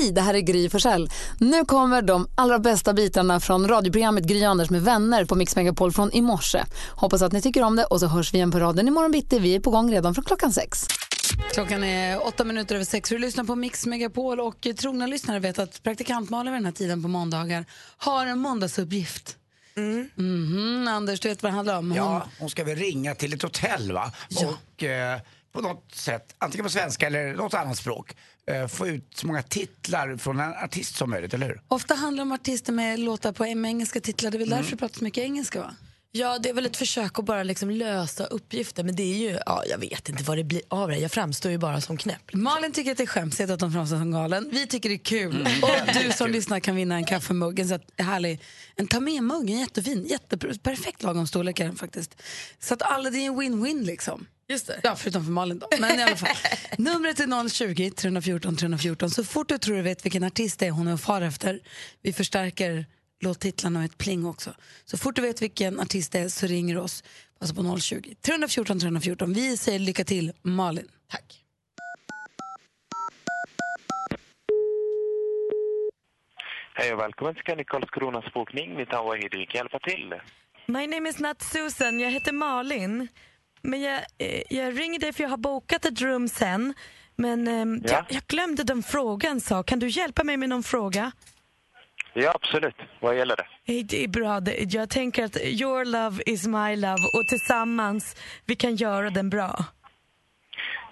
Hej, det här är Gry Forssell. Nu kommer de allra bästa bitarna från radioprogrammet Gry Anders med vänner på Mix Megapol från i morse. Hoppas att ni tycker om det och så hörs vi igen på raden imorgon bitti. Vi är på gång redan från klockan sex. Klockan är åtta minuter över sex. Du lyssnar på Mix Megapol och trogna lyssnare vet att praktikant Malin vid den här tiden på måndagar har en måndagsuppgift. Mm. Mm-hmm. Anders, du vet vad det handlar om? Hon... Ja, hon ska väl ringa till ett hotell va? Ja. Och eh, på något sätt, antingen på svenska eller något annat språk, få ut så många titlar från en artist som möjligt, eller hur? Ofta handlar det om artister med låtar på med engelska titlar. Det är väl därför det pratas så mycket engelska va? Ja, det är väl ett försök att bara liksom lösa uppgifter men det är ju, ja jag vet inte vad det blir av det. Jag framstår ju bara som knäpp. Malin tycker att det är skämsigt att de framstår som galen. Vi tycker det är kul. Och du som lyssnar kan vinna en kaffemugg. En så att, härlig, en ta med-mugg, en jättefin, jätteperfekt lagom storlek är den faktiskt. Så att alla, det är en win-win liksom. Just det. Ja, förutom för Malin då. Men i alla fall. Numret är 020 314 314. Så fort du tror du vet vilken artist det är hon är och far efter. Vi förstärker låttitlarna och ett pling också. Så fort du vet vilken artist det är så ringer du oss. Alltså på 020 314 314. Vi säger lycka till, Malin. Tack. Hej och välkommen till Scandic Karlskronas bokning. Mitt namn. Kan jag hjälpa till? My name is not Susan, jag heter Malin. Men jag, eh, jag ringer dig för jag har bokat ett rum sen. Men eh, Ja. jag, jag glömde den frågan sa. Kan du hjälpa mig med någon fråga? Ja, absolut. Vad gäller det? Det är bra. Jag tänker att your love is my love och tillsammans vi kan göra den bra.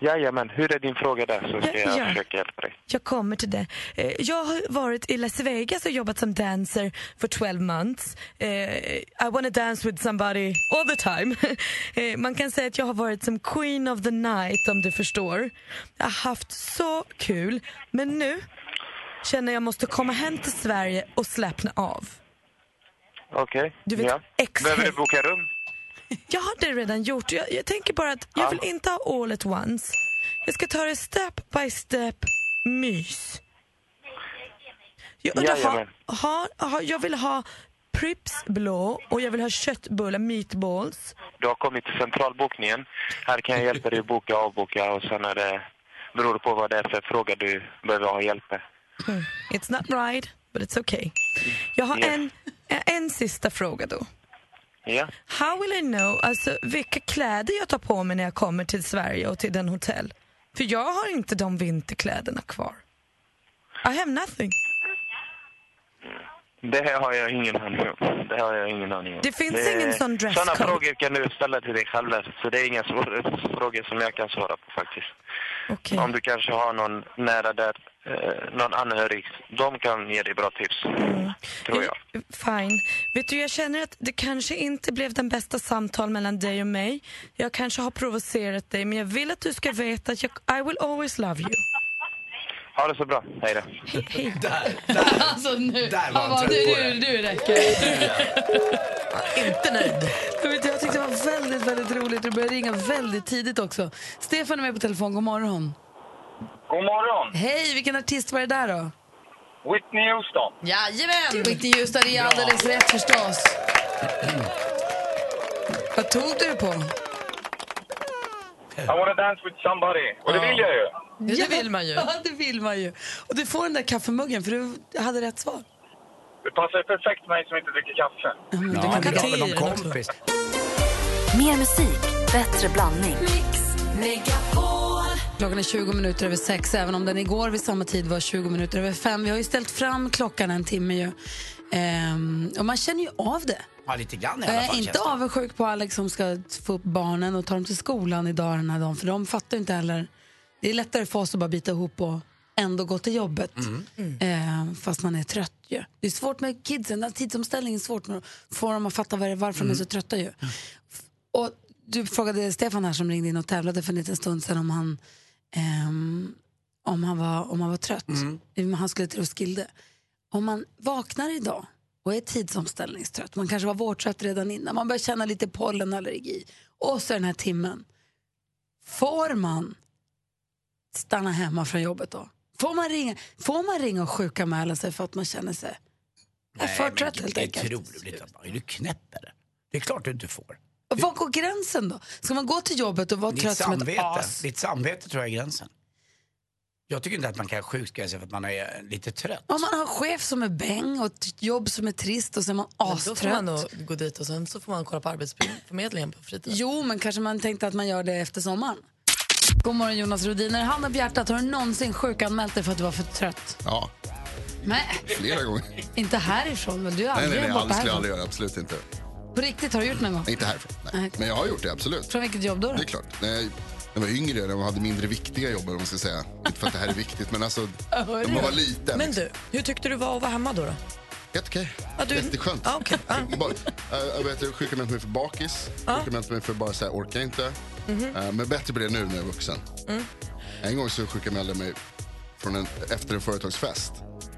Jajamän, hur är din fråga där så ska Ja, jag ja. försöka hjälpa dig. Jag kommer till det. Eh, Jag har varit i Las Vegas och jobbat som dancer for 12 months. Eh, I wanna dance with somebody all the time. Eh, Man kan säga att jag har varit som queen of the night om du förstår. Jag har haft så kul. Men nu känner jag måste komma hem till Sverige och slappna av. Okej. Du vet, ja. Behöver du boka rum? Jag har det redan gjort. Jag, jag tänker bara att jag Ja. vill inte ha all at once. Jag ska ta det step by step mys. Jag, ha, ha, ha, jag vill ha Prips blå och jag vill ha köttbullar, meatballs. Du har kommit till centralbokningen. Här kan jag hjälpa dig att boka och avboka och sen är det beror det på vad det är för fråga du behöver ha hjälp med. It's not right, but it's okay. Jag har Yes. en, en sista fråga då. Ja. How will I know alltså, vilka kläder jag tar på mig när jag kommer till Sverige och till den hotell? För jag har inte de vinterkläderna kvar. I have nothing. Det här har jag ingen aning om. Det har jag ingen aning om. Det finns ingen sån dresscode. Sådana frågor kan du ställa till dig själv. Så det är inga svåra frågor som jag kan svara på faktiskt. Okej. Om du kanske har någon nära där, någon anhörig, de kan ge dig bra tips. Mm. Tror jag. Fine. Vet du, jag känner att det kanske inte blev den bästa samtal mellan dig och mig. Jag kanske har provocerat dig, men jag vill att du ska veta att jag, I will always love you. Ha det så bra. Hej då. Hej, hej. Alltså nu, Där var han bara, trött nu, nu räcker det. Inte nöjd. Jag, vet, jag tyckte det var väldigt, väldigt roligt. Du började ringa väldigt tidigt också. Stefan är med på telefon. God morgon. God morgon! Hej, vilken artist var det där då? Whitney Houston. Jajamän! Whitney Houston är alldeles rätt förstås. Vad tog du på? I wanna dance with somebody. Och det vill jag ju. Ja, det vill man ju. Ja, det vill man ju. Och du får den där kaffemuggen för du hade rätt svar. Det passar perfekt mig som inte dricker kaffe. Ja, du kan det ta till någon kompis. Mer musik, bättre blandning. Klockan är 20 minuter över sex, även om den igår vid samma tid var 20 minuter över fem. Vi har ju ställt fram klockan en timme ju. Ehm, och man känner ju av det. Ja, lite grann i Jag alla är fall. inte känns det. avundsjuk på Alex som ska få upp barnen och ta dem till skolan idag den här dagen, för de fattar ju inte heller. Det är lättare för oss att bara bita ihop och ändå gå till jobbet, eh, fast man är trött ju. Det är svårt med kidsen, den tidsomställningen är svårt med att få dem att fatta var- varför de är så trötta ju. Och du frågade Stefan här som ringde in och tävlade för en liten stund sedan om han, ehm, om han, var, om han var trött. Han skulle till Roskilde. Om man vaknar idag och är tidsomställningstrött, man kanske var vårtrött redan innan, man börjar känna lite pollenallergi och så den här timmen. Får man stanna hemma från jobbet då? Får man ringa, får man ringa och sjukanmäla sig för att man känner sig för trött helt det enkelt? tror du lite. Är du knäpp eller? Det är klart du inte får. Var går gränsen då? Ska man gå till jobbet och vara Ditt trött som ett samvete, as? ditt samvete tror jag är gränsen. Jag tycker inte att man kan sjukskriva sig för att man är lite trött. Om man har en chef som är bäng och ett jobb som är trist och så är man Men Då får astrött. man nog gå dit och sen så får man kolla på Arbetsförmedlingen på fritiden. Jo, men kanske man tänkte att man gör det efter sommaren. God morgon Jonas Rhodiner. Handen på hjärtat, har du någonsin sjukanmält dig för att du var för trött? Ja, Nej, flera gånger. inte härifrån väl? Du är Nej, aldrig nej, nej, skulle jag härifrån. aldrig göra. Absolut inte. På riktigt, har du gjort någon gång? Nej, inte härifrån. Nej. Nej. Men jag har gjort det, absolut. Från vilket jobb då? då? Det är klart. Jag, när jag var yngre, när man hade mindre viktiga jobb, om man ska säga. Inte för att det här är viktigt, men alltså, när man var liten. Men du, hur tyckte du var att vara hemma då? då? Helt okej. Du- Jätteskönt. Ja. Bara, äh, jag vet, jag sjukanmälde mig för bakis. Sjukanmälde mig för bara så här, orkar inte. Mhm. Äh, men bättre på det nu när jag är vuxen. Mm. En gång så sjukanmälde jag mig från en, efter en företagsfest.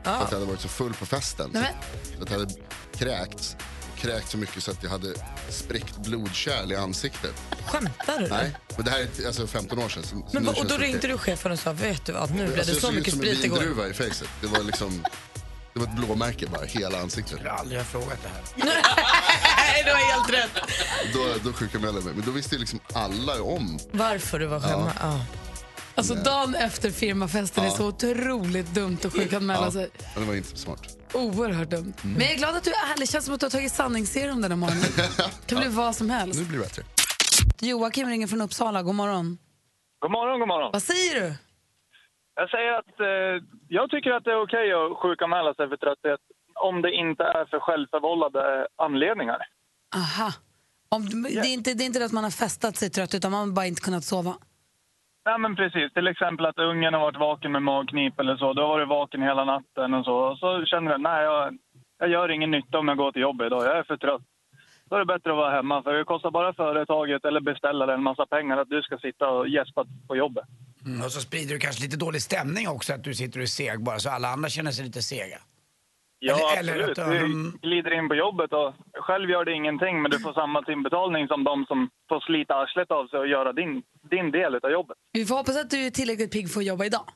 För att jag hade varit så full på festen. Nej, Så att jag hade kräkts. Kräkt så mycket så att jag hade spräckt blodkärl i ansiktet. Skämtar du? Nej, men det här är alltså 15 år sedan. Så, så Men, vad- och då ringde du chefen och sa, vet du vad, nu blev Alltså, det jag så såg ut mycket som sprit en igår. vindruva i facet. Det var liksom... Det var ett blåmärke bara, hela ansiktet. Jag har aldrig frågat det här. Nej, du har helt rätt. Då, då sjukanmälde jag mig. Men då visste ju liksom alla om. Varför du var hemma? Ja. Alltså dagen efter firmafesten är så otroligt dumt att sjukanmäla sig. Men det var inte så smart. Oerhört dumt. Mm. Men jag är glad att du är ärlig. Det känns som att du har tagit sanningsserum den här morgonen. Det kan bli vad som helst. Nu blir det bättre. Joakim ringer från Uppsala. God morgon. God morgon, god morgon. Vad säger du? Jag säger att eh, jag tycker att det är okej att sjukanmäla sig för trötthet om det inte är för självförvållade anledningar. Aha. Om, det, är inte, det är inte det att man har festat sig trött utan man har bara inte kunnat sova. Ja, men precis, till exempel att ungen har varit vaken med magknip eller så. Du har varit vaken hela natten och så. Och så känner du, nej jag, jag gör ingen nytta om jag går till jobbet idag, jag är för trött. Då är det bättre att vara hemma för det kostar bara företaget eller beställaren en massa pengar att du ska sitta och gäspa på jobbet. Mm, och så sprider du kanske lite dålig stämning också, att du sitter och är seg bara, så alla andra känner sig lite sega. Ja, Eller- eller absolut. att, um, Du glider in på jobbet och själv gör det ingenting men du får samma timbetalning som de som får slita arslet av sig och göra din, din del av jobbet. Vi får hoppas att du är tillräckligt pigg för att jobba idag.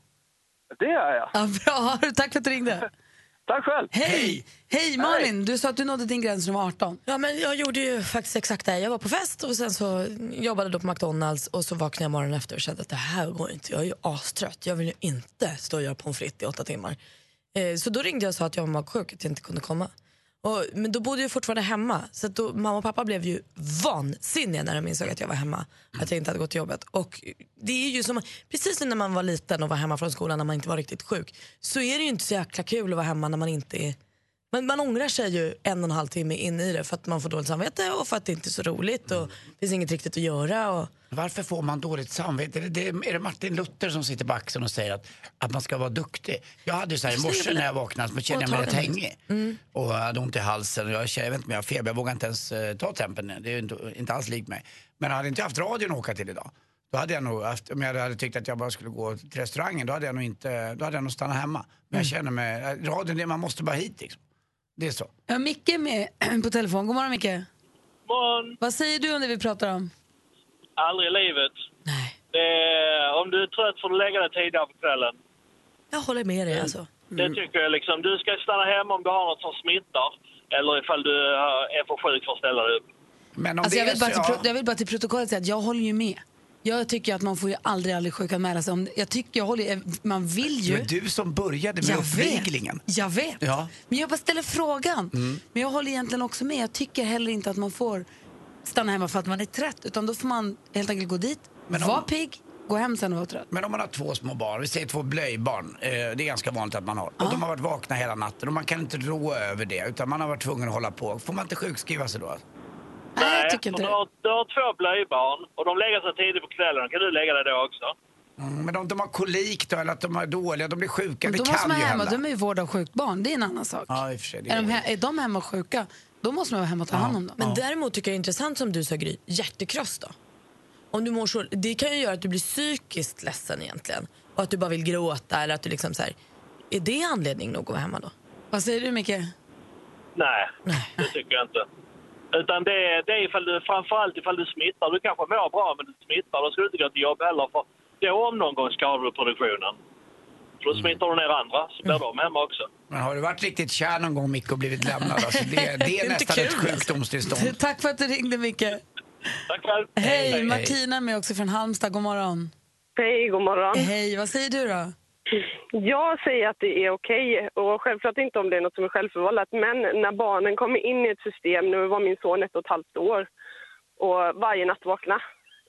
Det är jag. Ja, bra, tack för att du ringde. Tack själv. Hej! Hej Malin, du sa att du nådde din gräns när du var 18. Ja, men jag gjorde ju faktiskt exakt det. Jag var på fest och sen så jobbade då på McDonalds och så vaknade jag morgonen efter och kände att det här går inte. Jag är ju astrött. Jag vill ju inte stå och göra pommes frites i åtta timmar. Eh, så då ringde jag och sa att jag var magsjuk, att jag inte kunde komma. Och, men då bodde jag fortfarande hemma. Så att då, mamma och pappa blev ju vansinniga när de insåg att jag var hemma. Att jag inte hade gått till jobbet. Och det är ju som, precis som när man var liten och var hemma från skolan när man inte var riktigt sjuk. Så är det ju inte så jäkla kul att vara hemma när man inte är men man ångrar sig ju en och en halv timme in i det för att man får dåligt samvete och för att det inte är så roligt och det finns inget riktigt att göra. Och... Varför får man dåligt samvete? Är det, är det Martin Luther som sitter på axeln och säger att, att man ska vara duktig? Jag hade ju så här i morse när jag vaknade så kände jag mig rätt hängig. Och jag hade ont i halsen och jag, jag vet inte om jag har feber, jag vågar inte ens eh, ta tempen. Det är inte, inte alls likt mig. Men hade inte jag haft radion att åka till idag då hade jag nog haft, om jag hade tyckt att jag bara skulle gå till restaurangen, då hade jag nog inte, då hade jag nog stannat hemma. Men jag känner mig, radion, man måste bara hit liksom. Det är så. Jag har Micke med på telefon. God morgon Micke. morgon. Vad säger du om det vi pratar om? Aldrig i livet. Nej, Det är, om du är trött får du lägga dig tidigare på kvällen. jag håller med dig alltså. Det tycker jag liksom. Du ska stanna hemma om du har något som smittar. Eller ifall du eh, är för sjuk för att ställa dig upp. Men om Alltså det jag, är vill bara så, till, ja. pro- jag vill bara till protokollet säga att jag håller ju med. Jag tycker att man får ju aldrig, aldrig sjukanmäla sig. Om, jag tycker, jag håller, man vill ju. Men du som började med jag uppviglingen. vet, jag vet. Ja. Mm. Men jag bara ställer frågan. Men jag håller egentligen också med. Jag tycker heller inte att man får stanna hemma för att man är trött. Utan då får man helt enkelt gå dit, Men om- vara pigg, gå hem sen och vara trött. Men om man har två små barn, vi säger två blöjbarn, eh, det är ganska vanligt att man har. Och de har varit vakna hela natten och man kan inte rå över det utan man har varit tvungen att hålla på. Får man inte sjukskriva sig då? Nej, jag tycker inte du har, du har två blöjbarn och de lägger sig tidigt på kvällen. Kan du lägga dig då också. Mm, men om de har kolik då eller att de är dåliga, de blir sjuka, Men det då måste kan man ju hemma, hända. de är ju vård av sjukt barn. Det är en annan sak. Ja, i och för sig. Det Är, de, he- är de hemma sjuka, då måste man vara hemma och ta hand om dem. Men däremot tycker jag det är intressant som du sa Gry, hjärtekross då? Om du mår så, det kan ju göra att du blir psykiskt ledsen egentligen. Och att du bara vill gråta eller att du liksom så här, Är det anledning nog att vara hemma då? Vad säger du Micke? Nej, det tycker jag inte. Utan det, är- det är ifall du, framförallt ifall du smittar. Du kanske mår bra men du smittar. Då ska du inte gå till jobb heller för då om någon gång skadar du produktionen. För då smittar du ner andra så blir de hemma också. Men har du varit riktigt kär någon gång Micke och blivit lämnad? Alltså, det, det är inte nästan kul, ett alltså. sjukdomstillstånd. Tack för att du ringde Micke. Tack själv. Hej, hej. Martina är med också från Halmstad. God morgon. Hej, god morgon. Hej, vad säger du då? Jag säger att det är okej, och självklart inte om det är något som är självförvållat. Men när barnen kommer in i ett system, nu var min son ett och ett halvt år, och varje natt vakna.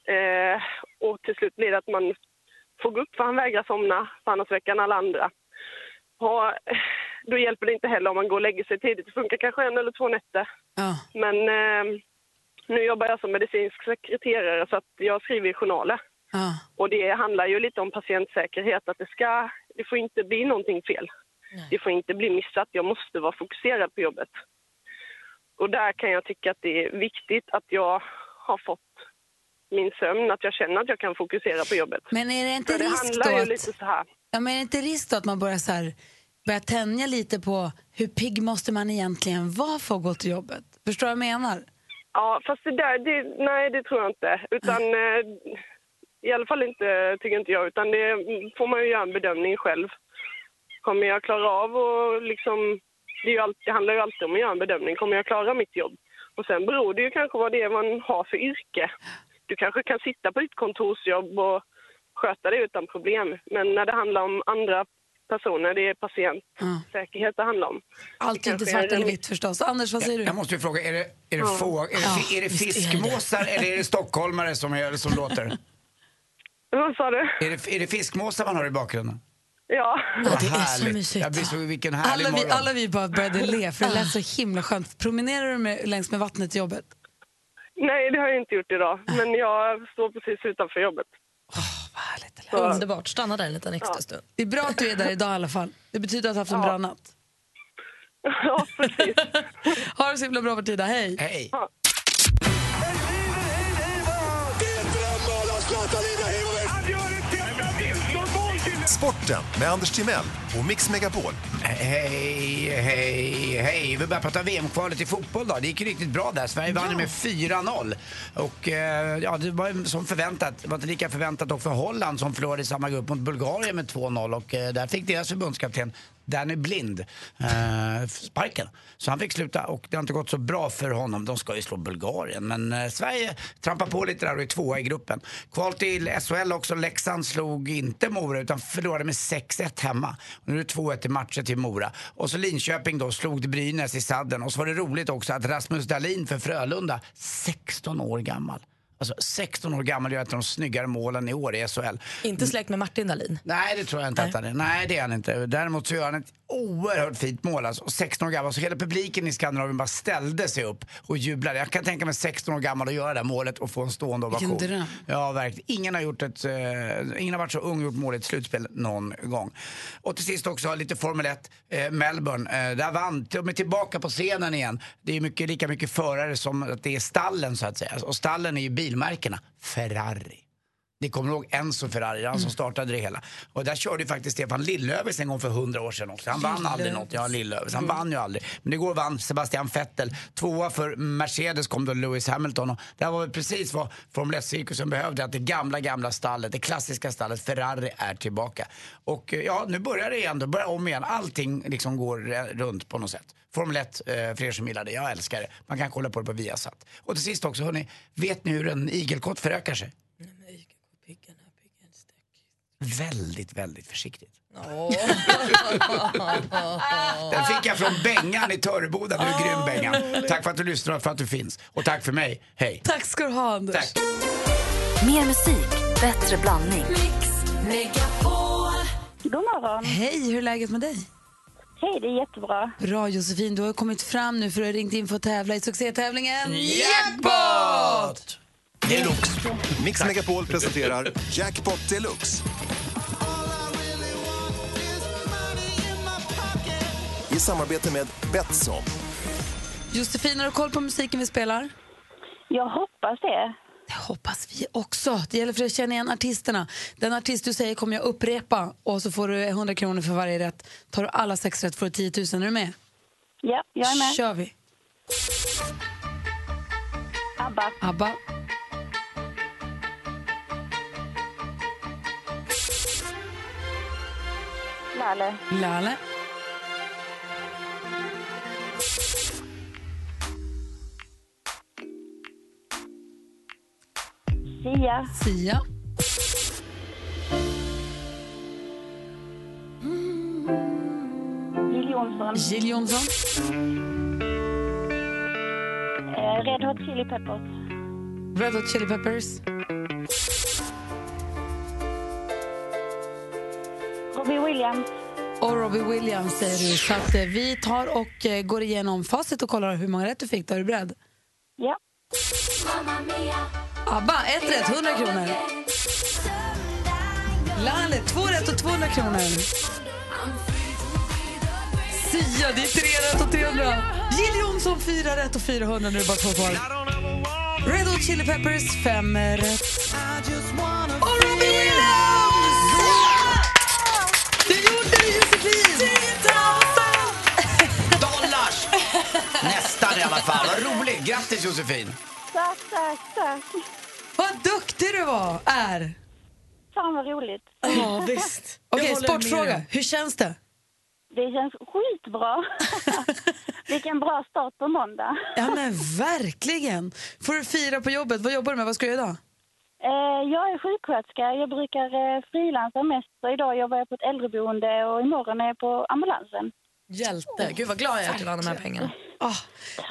Eh, och till slut blir det att man får gå upp för han vägrar somna, för annars väcker han alla andra. Och, eh, då hjälper det inte heller om man går och lägger sig tidigt. Det funkar kanske en eller två nätter. Ja. Men eh, nu jobbar jag som medicinsk sekreterare så att jag skriver i journaler. Och det handlar ju lite om patientsäkerhet, att det, ska, det får inte bli någonting fel. Det får inte bli missat, jag måste vara fokuserad på jobbet. Och där kan jag tycka att det är viktigt att jag har fått min sömn, att jag känner att jag kan fokusera på jobbet. Men är det inte För det risk handlar ju att, lite så här. ja, men är det inte risk då att man börjar, så här, börjar tänja lite på hur pigg måste man egentligen vara för att gå till jobbet? Förstår du vad jag menar? Ja, fast det där, det, nej det tror jag inte. Utan eh, i alla fall inte, tycker inte jag, utan det får man ju göra en bedömning själv. Kommer jag klara av och liksom, det, är ju alltid, det handlar ju alltid om att göra en bedömning. Kommer jag klara mitt jobb? Och sen beror det ju kanske vad det är man har för yrke. Du kanske kan sitta på ditt kontorsjobb och sköta det utan problem. Men när det handlar om andra personer, det är patientsäkerhet det handlar om. Allt är inte svart eller en- vitt förstås. Anders, vad säger du? Jag måste ju fråga, är det, är det, Ja. få, är det, är det. fiskmåsar eller är det stockholmare som, är, som låter? Vad sa du? Är det, är det fiskmåsar man har i bakgrunden? Ja. Ja, det är så mysigt. Jag blir så, vilken härlig Alla vi, morgon. alla vi bara började le, för det lät så himla skönt. Promenerar du med, längs med vattnet till jobbet? Nej, det har jag inte gjort idag. Men jag står precis utanför jobbet. Vad härligt. Eller? Så, Underbart, stanna där en liten extra stund. Det är bra att du är där idag i alla fall. Det betyder att du har haft en Ja. bra natt. ja, precis. Ha det så himla bra Martina, hej! Hej. Sporten med Anders Timell och Mix Megapol. Hej, hej, hej. Vi börjar prata VM-kvalet i fotboll då. Det gick riktigt bra där. Sverige vann ju med 4-0. Och eh, ja, det var som förväntat. Det var inte lika förväntat dock för Holland som förlorade i samma grupp mot Bulgarien med 2-0. Och eh, där fick deras förbundskapten Danny Blind eh, sparken. Så han fick sluta och det har inte gått så bra för honom. De ska ju slå Bulgarien. Men eh, Sverige trampar på lite där och är tvåa i gruppen. Kval till SHL också. Leksand slog inte Mora utan förlorade med 6-1 hemma. Och nu är det 2-1 i matcher till Mora. Och så Linköping då slog Brynäs i sadden. Och så var det roligt också att Rasmus Dahlin för Frölunda, 16 år gammal. Alltså 16 år gammal gör ett av de snyggare målen i år i SHL. Inte släkt med Martin Dahlin. Nej, det tror jag inte Nej. att han är. Nej, det är han inte. Däremot så gör han ett oerhört fint mål. Alltså. Och 16 år gammal. Så hela publiken i Skandinavien bara ställde sig upp och jublade. Jag kan tänka mig 16 år gammal och göra det målet och få en stående Vilken ovation. dröm. Ja, verkligen. Ingen har, gjort ett, eh, ingen har varit så ung och gjort mål i ett slutspel någon gång. Och till sist också lite Formel 1. Eh, Melbourne, eh, där vann, de är tillbaka på scenen igen. Det är mycket, lika mycket förare som att det är stallen så att säga. Och stallen är ju bilmärkena. Ferrari. Ni kommer ihåg Enzo Ferrari, han som startade det hela. Och där körde ju faktiskt Stefan Lillövis en gång för hundra år sedan också. Han vann aldrig något. Ja, Lillövis. Han vann ju aldrig. Men igår vann Sebastian Vettel. Tvåa för Mercedes kom då Lewis Hamilton. Och det här var väl precis vad Formel 1-cirkusen behövde. Att det gamla, gamla stallet, det klassiska stallet Ferrari är tillbaka. Och eh, ja, nu börjar det igen. Då börjar om igen. Allting liksom går eh, runt på något sätt. Formel 1, eh, för er som gillar det, jag älskar det. Man kan kolla på det på Viasat. Och till sist också, hörni, vet ni hur en igelkott förökar sig? Väldigt, väldigt försiktigt. Den fick jag från Bengan i Töreboda. Du är grym Bengan. Tack för att du lyssnar och för att du finns. Och tack för mig. Hej. Tack ska du ha Anders. Tack. Mer musik, bättre blandning. God morgon. Hej, hur är läget med dig? Hej, det är jättebra. Bra Josefin, du har kommit fram nu för att ha ringt in för att tävla i succétävlingen Jackpot! Deluxe. Mix Megapol presenterar Jackpot Deluxe. I samarbete med Betsson. Josefin, har du koll på musiken vi spelar? Jag hoppas det. Det hoppas vi också. Det gäller för att känna igen artisterna. Den artist du säger kommer jag upprepa och så får du 100 kronor för varje rätt. Tar du alla sex rätt får du 10 000. Är du med? Ja, jag är med. kör vi. ABBA, ABBA, Laleh, Lale, Sia, Sia, Jonsson. Jill Johnson. Eh, Red Hot Chili Peppers. Red Hot Chili Peppers. Robbie Williams. Och Robbie Williams säger du. Så att, eh, vi tar och eh, går igenom facit och kollar hur många rätt du fick. Då är du beredd? Ja. ABBA, ett rätt, 100 kronor. Lalle, två rätt och 200 kronor. Sia, det är tre rätt och 300. Jill Johnson, fyra rätt och 400. Nu är det bara två kvar. Red Hot Chili Peppers, fem rätt. Och Robbie Williams! Nästan i alla fall. Vad roligt. Grattis Josefin. Tack, tack, tack. Vad duktig du var, är. Fan vad roligt. Ja, visst. Okej, håller sportfråga. Hur känns det? Det känns skitbra. Vilken bra start på måndag. Ja men verkligen. Får du fira på jobbet? Vad jobbar du med? Vad ska du göra idag? Eh, jag är sjuksköterska. Jag brukar eh, frilansa mest. Så idag jobbar jag på ett äldreboende och imorgon är jag på ambulansen. Hjälte. Gud vad glad jag är att du vann de här pengarna. Ah,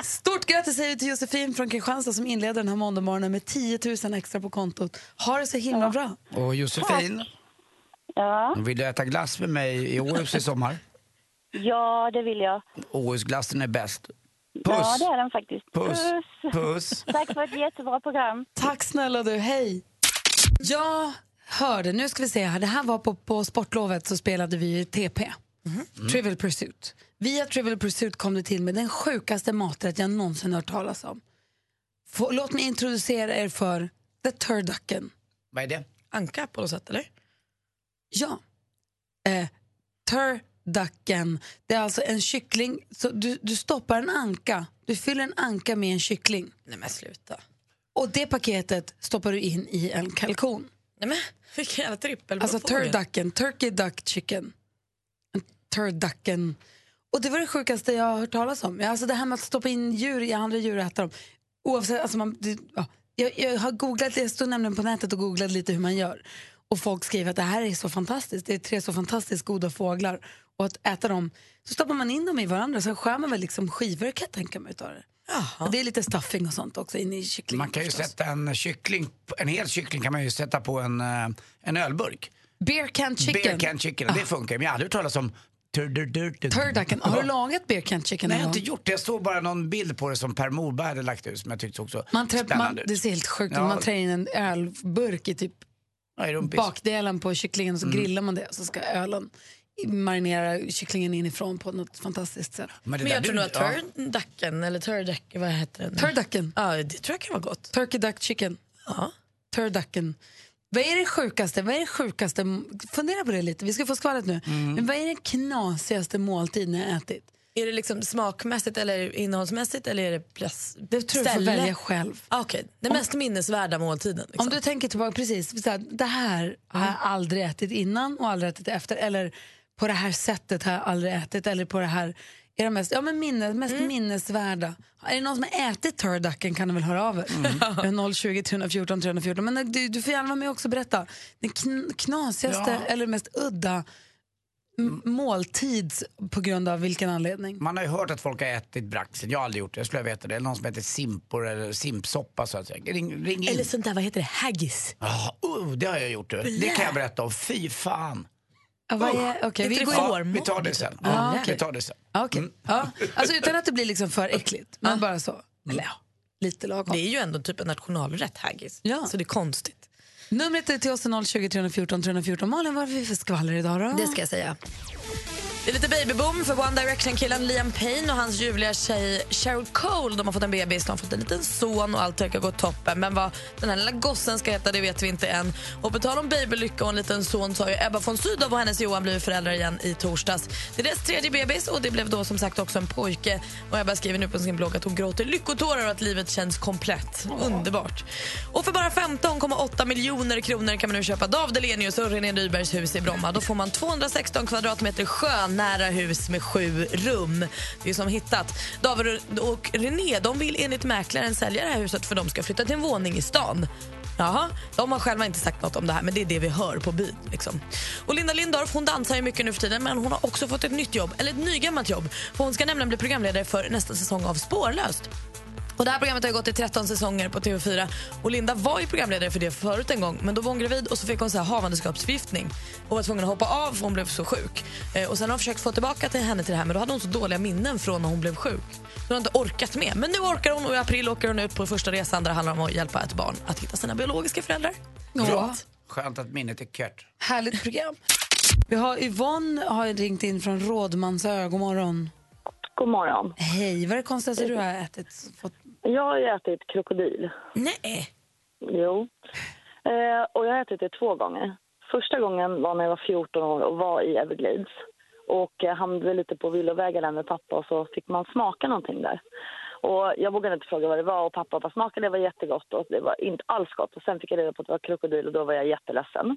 stort grattis säger vi till Josefin från Kristianstad som inleder den här måndagmorgonen med 10 000 extra på kontot. Ha det så himla bra. Och Josefin, Ja, vill du äta glass med mig i Åhus i sommar? ja det vill jag. Åhusglassen är bäst. Ja, Puss! det är den faktiskt. Puss! Puss! Tack för ett jättebra program. Tack snälla du, hej. Jag hörde, nu ska vi se här, det här var på, på sportlovet så spelade vi TP. Trivial Pursuit. Via Trivial Pursuit kom det till med den sjukaste maträtt jag någonsin hört talas om. Få, låt mig introducera er för The Turducken. Vad är det? Anka på något sätt, eller? Ja. Eh, turducken. Det är alltså en kyckling. Så du, du stoppar en anka. Du fyller en anka med en kyckling. Nej men sluta. Och det paketet stoppar du in i en kalkon. Nej men vilken jävla trippel. Alltså turducken, turkey duck chicken. En turducken. Och det var det sjukaste jag har hört talas om. Alltså det här med att stoppa in djur i andra djur och äta dem. Oavsett, alltså man, det, ja. jag, jag har googlat, jag stod nämligen på nätet och googlade lite hur man gör. Och folk skriver att det här är så fantastiskt. Det är tre så fantastiskt goda fåglar. Och att äta dem, så stoppar man in dem i varandra. Sen skär man väl liksom skivor kan jag tänka mig utav det. Och det är lite stuffing och sånt också in i kycklingen. Man kan ju förstås. sätta en kyckling, en hel kyckling kan man ju sätta på en, eh, en ölburk. Beer can chicken. Beer can chicken, det funkar. Men jag har aldrig hört talas om turducken. Har du lagat beer can chicken Nej, jag har inte gjort det. Jag såg bara någon bild på det som Per Morberg hade lagt ut som jag tyckte såg så Man trä, man, spännande ut. det ser helt sjukt ut. Ja. Man trär in en ölburk i typ Ja, i bakdelen på kycklingen och så Mm. grillar man det. Så ska ölen marinera kycklingen inifrån på något fantastiskt sätt. Men, Men jag tror nog att turducken, eller turduck, vad heter den? Turducken. Ja, det tror jag kan vara gott. Turkey duck chicken. Ja. Turducken. Vad är det sjukaste? Vad är det sjukaste? Fundera på det lite. Vi ska få skvallret nu. Mm. Men vad är den knasigaste måltid ni har ätit? Är det liksom smakmässigt eller innehållsmässigt eller är det plats? Det tror jag du får välja själv. Ah, Okej, Den mest minnesvärda måltiden. Liksom. Om du tänker tillbaka, precis, så här, det här har jag aldrig ätit innan och aldrig ätit efter. Eller på det här sättet har jag aldrig ätit. Eller på det här, är de mest, ja, men minne, mest Mm. minnesvärda. Är det någon som har ätit turducken kan du väl höra av er. Mm. 020 314 314. Men du, du får gärna vara med också och berätta. Den kn, knasigaste Ja. eller mest udda m- måltid på grund av vilken anledning? Man har ju hört att folk har ätit braxen. Jag har aldrig gjort det. Jag skulle veta det. Eller någon som äter simpor eller simpsoppa så att säga. Ring, ring in. Eller sånt där, vad heter det, haggis? Ja, uh, det har jag gjort. Du. Det kan jag berätta om. Fy fan. Ja, vad är, okay, vi, Inte går Ja, in, vi tar det sen. Ja, Ja, okej. Vi tar det sen. Ja, okej. Ja. Alltså utan att det blir liksom för äckligt, men bara så. Eller ja, lite lagom. Det är ju ändå typ en nationalrätt, haggis. Ja. Så det är konstigt. Numret är till oss är 020 314 314. Malin, vad har vi för skvaller idag då? Det ska jag säga. Det är lite babyboom för One Direction-killen Liam Payne och hans ljuvliga tjej Cheryl Cole. De har fått en bebis, de har fått en liten son och allt verkar gå toppen. Men vad den här lilla gossen ska heta det vet vi inte än. Och på tal om babylycka och en liten son så har ju Ebba von Sydow och hennes Johan blivit föräldrar igen i torsdags. Det är deras tredje bebis och det blev då som sagt också en pojke. Och Ebba skriver nu på sin blogg att hon gråter lyckotårar och att livet känns komplett. Underbart. Och för bara 15,8 miljoner kronor kan man nu köpa Dav Delenius och René Nybergs hus i Bromma. Då får man 216 kvadratmeter skön Nära hus med sju rum. Det är som hittat. David och René de vill enligt mäklaren sälja det här huset för de ska flytta till en våning i stan. Jaha, de har själva inte sagt något om det här, men det är det vi hör på byn. Liksom. Och Linda Lindorff hon dansar ju mycket nu för tiden, men hon har också fått ett nytt jobb, eller ett nygammalt jobb. För hon ska nämligen bli programledare för nästa säsong av Spårlöst. Och det här programmet har gått i 13 säsonger på TV4 och Linda var ju programledare för det förut en gång men då var hon gravid och så fick hon så här havandeskapsförgiftning och var tvungen att hoppa av för hon blev så sjuk. Eh, och sen har hon försökt få tillbaka till henne till det här men då hade hon så dåliga minnen från när hon blev sjuk. Så hon har inte orkat med. Men nu orkar hon och i april åker hon ut på första resan där det handlar om att hjälpa ett barn att hitta sina biologiska föräldrar. Ja. Skönt att minnet är kört. Härligt program. Vi har Yvonne har ringt in från Rådmansö. God morgon. God morgon. Hej, vad är det konstigaste du har ätit? Fått... Jag har ätit krokodil. Nej. Jo. Eh, och jag har ätit det två gånger. Första gången var när jag var 14 år och var i Everglades. Och eh, hamnade lite på villovägar där med pappa och så fick man smaka någonting där. Och jag vågade inte fråga vad det var och pappa bara smakade det var jättegott och det var inte alls gott. Och sen fick jag reda på att det var krokodil och då var jag jätteledsen.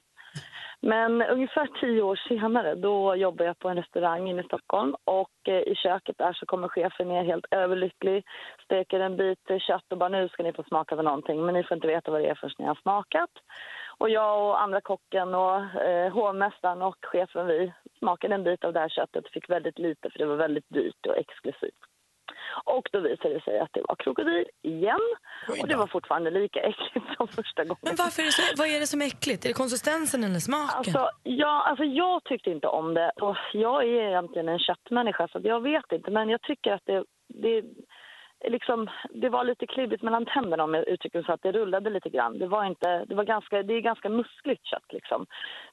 Men ungefär tio år senare då jobbar jag på en restaurang inne i Stockholm och eh, i köket där så kommer chefen ner helt överlycklig, steker en bit kött och bara nu ska ni få smaka på någonting men ni får inte veta vad det är förrän ni har smakat. Och jag och andra kocken och eh, hovmästaren och chefen vi smakade en bit av det här köttet och fick väldigt lite för det var väldigt dyrt och exklusivt. Och då visade det sig att det var krokodil igen. Och det var fortfarande lika äckligt som första gången. Men varför är det så, vad är det som är äckligt? Är det konsistensen eller smaken? Alltså, ja, alltså jag tyckte inte om det. Och jag är egentligen en köttmänniska så jag vet inte. Men jag tycker att det, det, liksom, det var lite klibbigt mellan tänderna om jag uttrycker så att det rullade lite grann. Det var inte, det var ganska, det är ganska muskligt kött liksom.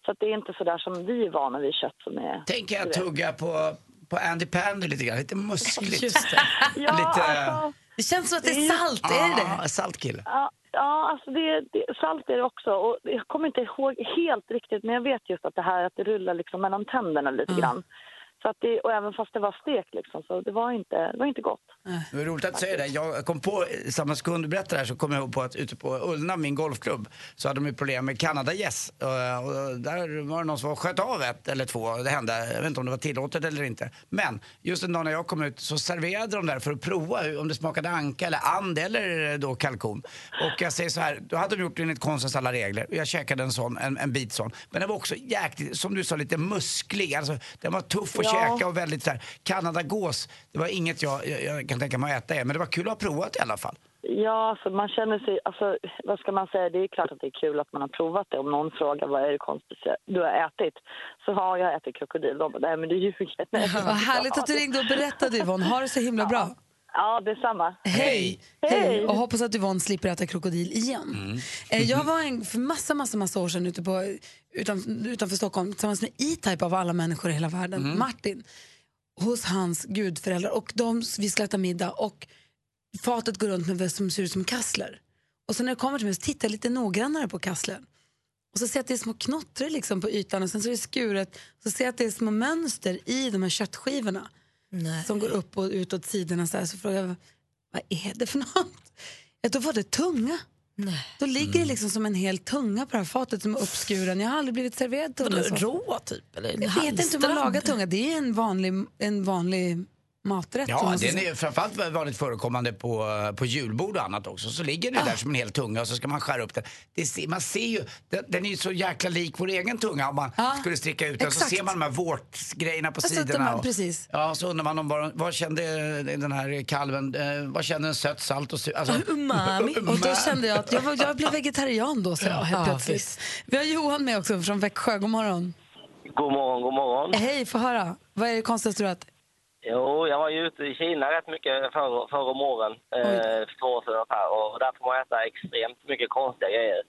Så att det är inte så där som vi är vana vid kött som är... Tänker jag tugga på, på Andy Pandy lite grann, lite muskligt. Just det. Ja, lite, alltså, Det känns som att det är salt, är det det? Ja, salt kille. Ja, ja alltså det, det, salt är det också. Och jag kommer inte ihåg helt riktigt, men jag vet just att det här att det rullar liksom mellan tänderna lite grann. Så att det, och även fast det var stekt liksom, så det var inte, det var inte gott. Det var roligt att säga det. Jag kom på, samma sekund du berättade det här så kom jag ihåg på att ute på Ullna, min golfklubb, så hade de ju problem med Kanada-gäss. Och, och där var det någon som sköt av ett eller två. Det hände, jag vet inte om det var tillåtet eller inte. Men just en dag när jag kom ut så serverade de där för att prova om det smakade anka eller and eller då kalkon. Och jag säger så här, då hade de gjort enligt konstens alla regler och jag käkade en sån, en, en bit sån. Men den var också jäkligt, som du sa, lite musklig. Alltså, den var tuff att Ja. Käka och väldigt så här, Kanadagås, det var inget jag, jag, jag kan tänka mig att äta, men det var kul att ha provat i alla fall. Ja, alltså man känner sig, alltså vad ska man säga, det är klart att det är kul att man har provat det. Om någon frågar vad är det konstigaste du har ätit, så har jag ätit krokodil. De bara, nej men du ljuger. Nej, Vad härligt att du ringde och berättade Yvonne. Ha det så himla bra. Ja, detsamma. Hej! Hej! Hej! Och hoppas att Yvonne slipper äta krokodil igen. Eh, Jag var en, för massa, massa, massa år sedan ute på, utan, utanför Stockholm tillsammans med E-Type av alla människor i hela världen, Martin, hos hans gudföräldrar. Och de, vi skulle äta middag och fatet går runt med vad som ser ut som kassler. Och sen när det kommer till mig så tittar jag lite noggrannare på kasslen. Och så ser jag att det är små knottror liksom på ytan och sen så är det skuret. Så ser jag att det är små mönster i de här köttskivorna som går upp och ut åt sidorna. Så, här. så frågar jag, vad är det för något? Ja, då var det tunga. Då ligger det liksom som en hel tunga på det här fatet som är uppskuren. Jag har aldrig blivit serverad tunga. Vadå, rå typ? Eller Jag vet inte hur man lagar tunga. Det är en vanlig, en vanlig maträtt. Ja, den är framförallt vanligt förekommande på, på julbord och annat också. Så ligger det där som en hel tunga och så ska man skära upp den. Det ser, man ser ju, den, den är ju så jäkla lik vår egen tunga om man skulle sticka ut den. Så exakt. ser man de här vårtgrejerna på Jag sidorna. man- och- precis. Ja, så undrar man om vad, vad kände den här kalven, eh, vad kände den sött, salt och sur? Alltså, Umami. Och då kände jag att jag, var, jag blev vegetarian då, så jag, helt Ja, plötsligt. visst. Vi har Johan med också från Växjö. God morgon. God morgon, god morgon. Hej, få höra. Vad är det konstigaste du har ätit? Jo, jag var ju ute i Kina rätt mycket förr, förr om åren, eh, för två år sedan ungefär, och där får man äta extremt mycket konstiga grejer.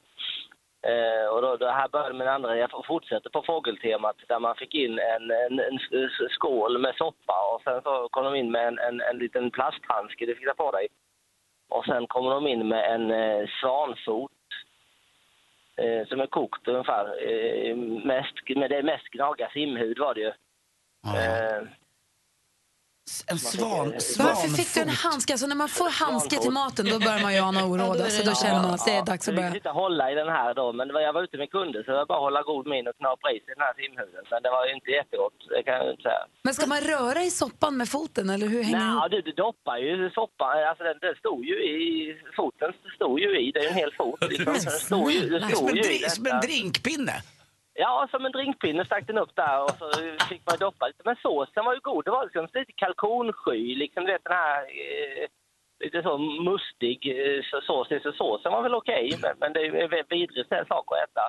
Eh, och då, det här började med den andra, jag fortsätter på fågeltemat, där man fick in en, en, en skål med soppa och sen så kom de in med en, en, en liten plasthandske du fick ta på dig. Och sen kommer de in med en eh, svanfot eh, som är kokt ungefär. Eh, mest, men det mest gnaga simhud var det ju. Eh, en svan, Varför fick du en handske? Alltså när man får handske till maten då börjar man ju ana oråd. Alltså, då känner man att det är dags att Vi börja. sitta och hålla i den här då, men det var- jag var ute med kunder så var bara hålla god min och knapra i sig den här simhuven. Men det var ju inte jättegott, det kan jag inte säga. Men ska man röra i soppan med foten eller hur hänger det Nej, du, du doppar ju soppan, alltså den, den stod ju i, foten stod ju i, det är ju en hel fot liksom. Den stod ju, det Som stod ju i som en drinkpinne. Ja, som en drinkpinne stack den upp där och så fick man doppa lite. Men såsen var ju god. Det var liksom lite kalkonsky, liksom du vet den här eh, lite så mustig eh, så- sås. Så såsen var väl okej, men, men det är en vidrig sak att äta.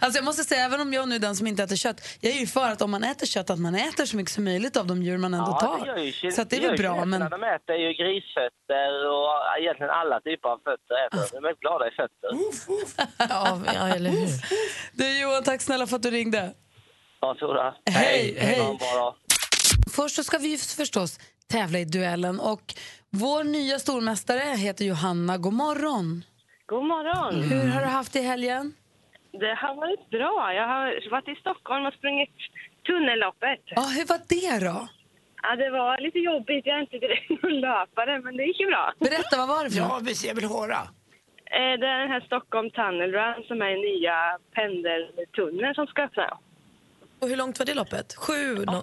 Alltså jag måste säga, även om jag nu är den som inte äter kött, jag är ju för att om man äter kött att man äter så mycket som möjligt av de djur man ändå Ja, tar. det gör ju så att det är väl bra. Men... De äter ju grisfötter och egentligen alla typer av fötter äter de. De är glada i fötter. Ja, ja, eller hur? Du Johan, tack snälla för att du ringde. Varsågoda. Hej, hej. Bra dag. Först så ska vi förstås tävla i duellen och vår nya stormästare heter Johanna. God morgon. God morgon. Hur har du haft i helgen? Det har varit bra. Jag har varit i Stockholm och sprungit tunnelloppet. Ja, hur var det då? Ja, det var lite jobbigt. Jag är inte direkt någon löpare, men det gick ju bra. Berätta, vad var det för Ja, vi- jag vill höra. Det är den här Stockholm Tunnel Run som är nya pendeltunneln som ska öppna. Och hur långt var det loppet? Sju? No...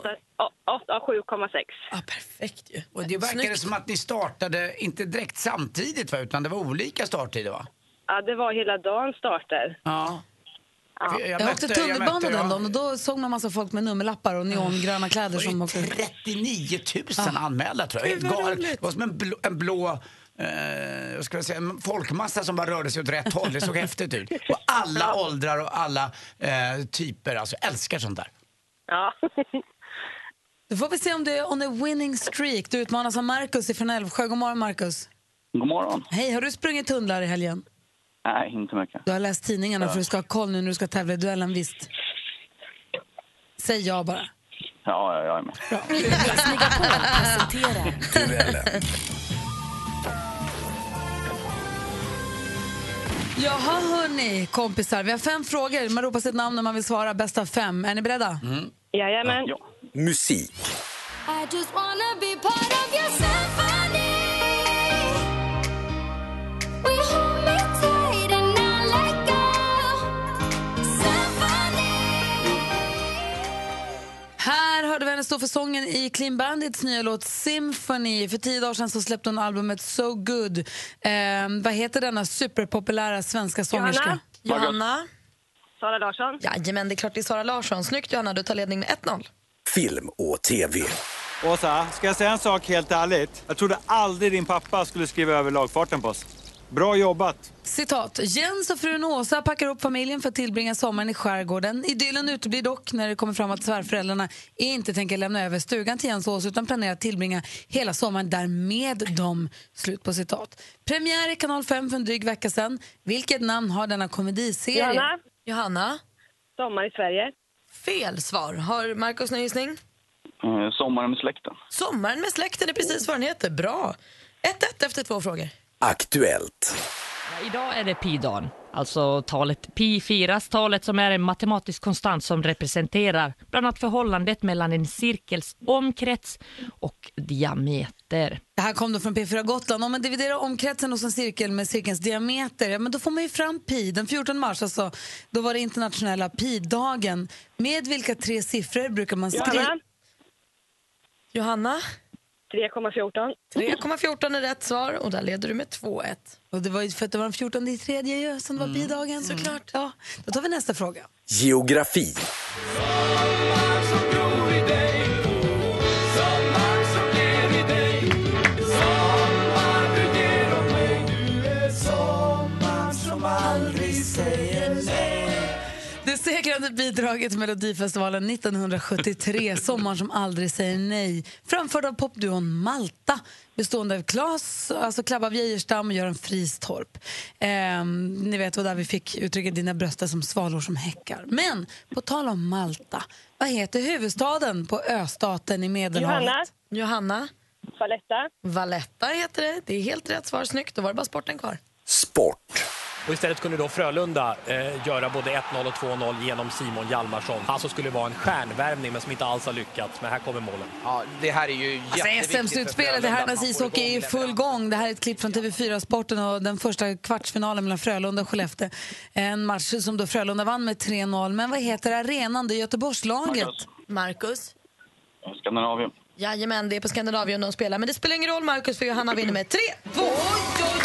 7,6. Ah, perfekt ju. Och det verkade Snyggt. som att ni startade inte direkt samtidigt va? utan det var olika starttider va? Ja, det var hela dagen starter. Ja. Ja. Jag, åkte tunnelbana den ja. dagen och då såg man massa folk med nummerlappar och neongröna kläder som åkte. 39 000 anmälda tror jag. Helt galet. Det var som en blå, en blå eh, ska jag säga, en folkmassa som bara rörde sig åt rätt håll. Det såg häftigt ut. Och alla åldrar och alla eh, typer. Alltså, älskar sånt där. Ja. Då får vi se om du är on a winning streak. Du utmanas av Markus från Älvsjö. God morgon Markus. God morgon. Hej, har du sprungit tunnlar i helgen? Nej, inte mycket. Du har läst tidningarna för du ska ha koll nu när du ska tävla i duellen, visst? Säg ja bara. Ja, jag är med. Mix Megapol presenterar Duellen. Jaha hörni, kompisar. Vi har fem frågor. Man ropar sitt namn när man vill svara. Bäst av fem. Är ni beredda? Jajamän. Musik. I just wanna be part of your Här hörde vi henne stå för sången i Clean Bandits nya låt Symphony. För tio dagar sedan så släppte hon albumet So Good. Eh, vad heter denna superpopulära svenska sångerska? Johanna. Johanna? Sara Larsson. Jajamän, det är klart det är Sara Larsson. Snyggt Johanna, du tar ledning med 1-0. Film och TV. Åsa, ska jag säga en sak helt ärligt? Jag trodde aldrig din pappa skulle skriva över lagfarten på oss. Bra jobbat! Citat. Jens och frun Åsa packar upp familjen för att tillbringa sommaren i skärgården. Idyllen uteblir dock när det kommer fram att svärföräldrarna inte tänker lämna över stugan till Jens och Åsa utan planerar att tillbringa hela sommaren där med dem. Slut på citat. Premiär i Kanal 5 för en dryg vecka sedan. Vilket namn har denna komediserie? Johanna. Johanna? Sommar i Sverige. Fel svar. Har Markus någon gissning? Eh, Sommaren med släkten. Sommaren med släkten är precis vad den heter. Bra. 1-1 efter två frågor. Aktuellt. Idag är det pi-dagen, alltså talet pi firas, talet som är en matematisk konstant som representerar bland annat förhållandet mellan en cirkels omkrets och diameter. Det här kom då från P4 Gotland. Om man dividerar omkretsen hos en cirkel med cirkelns diameter, ja, men då får man ju fram pi. Den 14 mars, alltså, då var det internationella pi-dagen. Med vilka tre siffror brukar man skriva? Johanna. Johanna? 3,14. 3,14 är rätt svar och där leder du med 2-1. Och det var ju för att det var den 14 i tredje ju, som var pi-dagen. Såklart. Ja. Då tar vi nästa fråga. Geografi. Bidraget till Melodifestivalen 1973, Sommaren som aldrig säger nej, framförd av popduon Malta bestående av Claes, alltså Klabba Geijerstam och Göran Fristorp. Ehm, ni vet vad där vi fick uttrycket dina bröst som svalor som häckar. Men på tal om Malta, vad heter huvudstaden på östaten i Medelhavet? Johanna. Johanna? Valletta. Valletta heter det. Det är helt rätt svar. Snyggt. Då var det bara sporten kvar. Sport. Och istället kunde då Frölunda eh, göra både 1-0 och 2-0 genom Simon Hjalmarsson. Han som skulle vara en stjärnvärvning men som inte alls har lyckats. Men här kommer målen. Ja, det här är ju alltså, SM-slutspelet, i här ishockey är i full gång. Det här är ett klipp från TV4 Sporten och den första kvartsfinalen mellan Frölunda och Skellefteå. En match som då Frölunda vann med 3-0. Men vad heter arenan? Det är Göteborgslaget. Marcus. Marcus. Skandinavien. Jajamän, det är på Skandinavien de spelar. Men det spelar ingen roll, Marcus, för Johanna vinner med 3, 2, 1.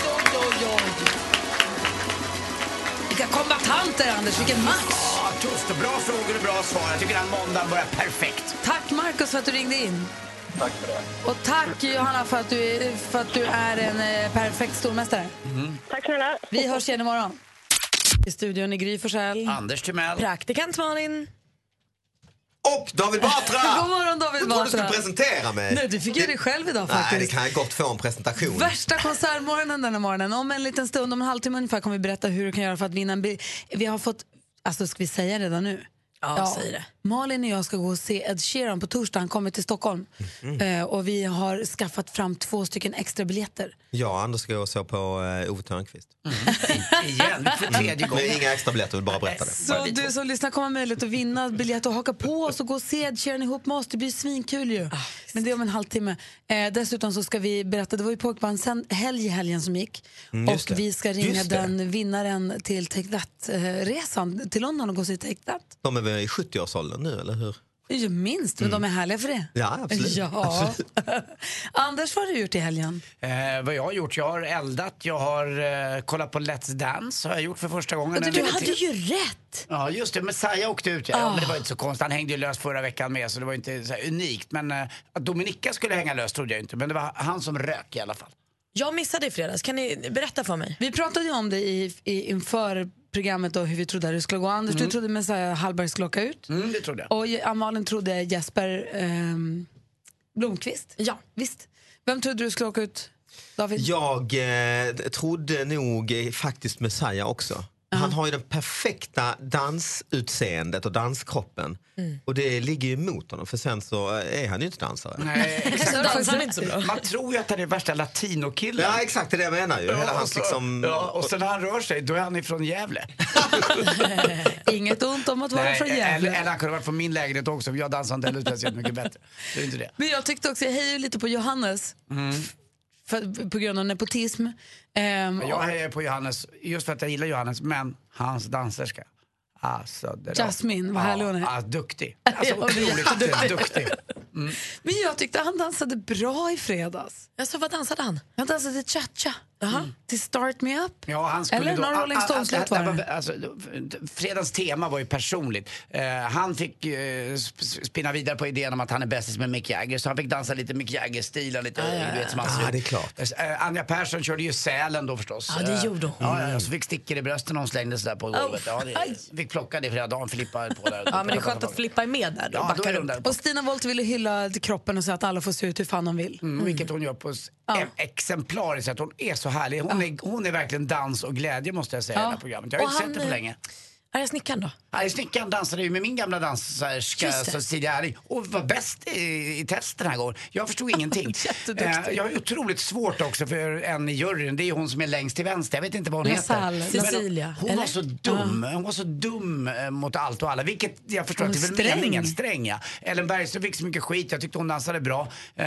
Vilka kombatanter, Anders. Vilken match! Ja, tufft bra frågor och bra svar. Jag tycker den måndagen börjar perfekt. Tack, Marcus, för att du ringde in. Tack för det. Och tack, Johanna, för att du är, för att du är en eh, perfekt stormästare. Tack snälla. Vi hörs igen imorgon. I studion i Gry Forssell. Anders Timell. Praktikant Malin. Och David Batra! God morgon, David Jag trodde du skulle Batra. presentera mig. Nej, du fick göra det själv idag faktiskt. Nej, det kan jag gott få en presentation. Värsta konsertmorgonen denna morgonen. Om en liten stund, om en halvtimme ungefär, kommer vi berätta hur du kan göra för att vinna en bil. Vi har fått, alltså ska vi säga redan nu? Ja, säg det. Malin och jag ska gå och se Ed Sheeran på torsdag. Han kommer till Stockholm. Mm. Eh, och vi har skaffat fram två stycken extra biljetter. Och Anders ska gå och så på uh, Ove Thörnqvist. Igen, för tredje gången. Men inga extra biljetter, vill bara berätta det. Så du som lyssnar kommer ha möjlighet att vinna biljett och haka på oss och gå och se Ed Sheeran ihop med oss. Det blir svinkul ju. Men det är om en halvtimme. Eh, dessutom så ska vi berätta, det var ju pojkbandshelg i helgen som gick. Mm, just det. och vi ska ringa den vinnaren till Take That-resan till London och gå och se Take That. De är väl i 70-årsåldern nu, eller hur? Ja, minst, men de är härliga för det. Mm. Ja, absolut. Ja. Absolut. Anders, vad har du gjort i helgen? Eh, vad jag har gjort? Jag har eldat, jag har eh, kollat på Let's Dance har jag gjort för första gången. Du, du hade till. ju rätt! Ja, just det. Messiah åkte ut. Ja. Ah. men det var inte så konstigt. Han hängde ju löst förra veckan med, så det var inte så här unikt. Men eh, att Dominika skulle hänga löst trodde jag inte. Men det var han som rök i alla fall. Jag missade i fredags. Kan ni berätta för mig? Vi pratade ju om det i, i, inför programmet och hur vi trodde att det skulle gå. Anders, du trodde Messiah Hallberg skulle åka ut. Mm, det trodde jag. Och Malin trodde Jesper ehm, Blomqvist. Ja. Visst. Vem trodde du skulle åka ut, David? Jag eh, trodde nog eh, faktiskt Messiah också. Han har ju den perfekta dansutseendet och danskroppen. Och det ligger ju emot honom för sen så eh, är han ju inte dansare. Nej, Så dansar han inte så bra. Man tror ju att han är värsta latinokillen. Ja exakt, det är det jag menar ju. Hela Ja, och, hans så, liksom... ja, och sen när han rör sig, då är han ifrån Gävle. Inget ont om att vara Nej, från eller, Gävle. eller han kunde varit från min lägenhet också, för jag dansar inte heller speciellt mycket bättre. Det är inte det. Men jag tyckte också, jag hejar ju lite på Johannes för, på grund av nepotism. Ehm, jag hejar på Johannes, just för att jag gillar Johannes, men hans danserska. Alltså, Jasmine, vad härlig hon är. Ja, duktig. Alltså, otroligt duktig. Men jag tyckte han dansade bra i fredags. Alltså, vad dansade han? Han dansade cha-cha till Start Me Up. Ja, han skulle Eller då, någon Rolling ah, ah, Stones-låt det här var det. Alltså, fredagens tema var ju personligt. Eh, han fick sp- spinna vidare på idén om att han är bästis med Mick Jagger, så han fick dansa lite Mick Jagger-stil. och Lite, vet, som han Ah, det är klart. Eh, Anja Persson körde ju Sälen då förstås. Ja, det Eh, gjorde hon. Ja, ja, ja, så fick stickor i brösten när hon slängdes där på golvet. Ja, aj. det, fick plocka det flera dagar, Filippa på där. Ja, men det är skönt att Filippa är med där. Då, Ja, då är där. Och Stina Wolt ville hylla kroppen och säga att alla får se ut hur fan de vill. Mm, vilket hon gör på em- exemplariskt sätt. Hon är så härlig. Hon, är, hon är verkligen dans och glädje måste jag säga i Ja. det här programmet. Jag har Och inte sett det på eh, länge. Arga snickaren då? Nej, snickaren dansade ju med min gamla danserska det. Cecilia Erling och var bäst i, i test den här gången. Jag förstod ingenting. Jätteduktig. Eh, jag har otroligt svårt också för en i juryn. Det är hon som är längst till vänster. Jag vet inte vad hon Lassalle. heter. Men Cecilia, Hon eller? var så dum. Hon var så dum eh, mot allt och alla. Vilket jag förstår Hon att det är väl sträng. meningen. Sträng ja. Ellen Bergström fick så mycket skit. Jag tyckte hon dansade bra. Eh,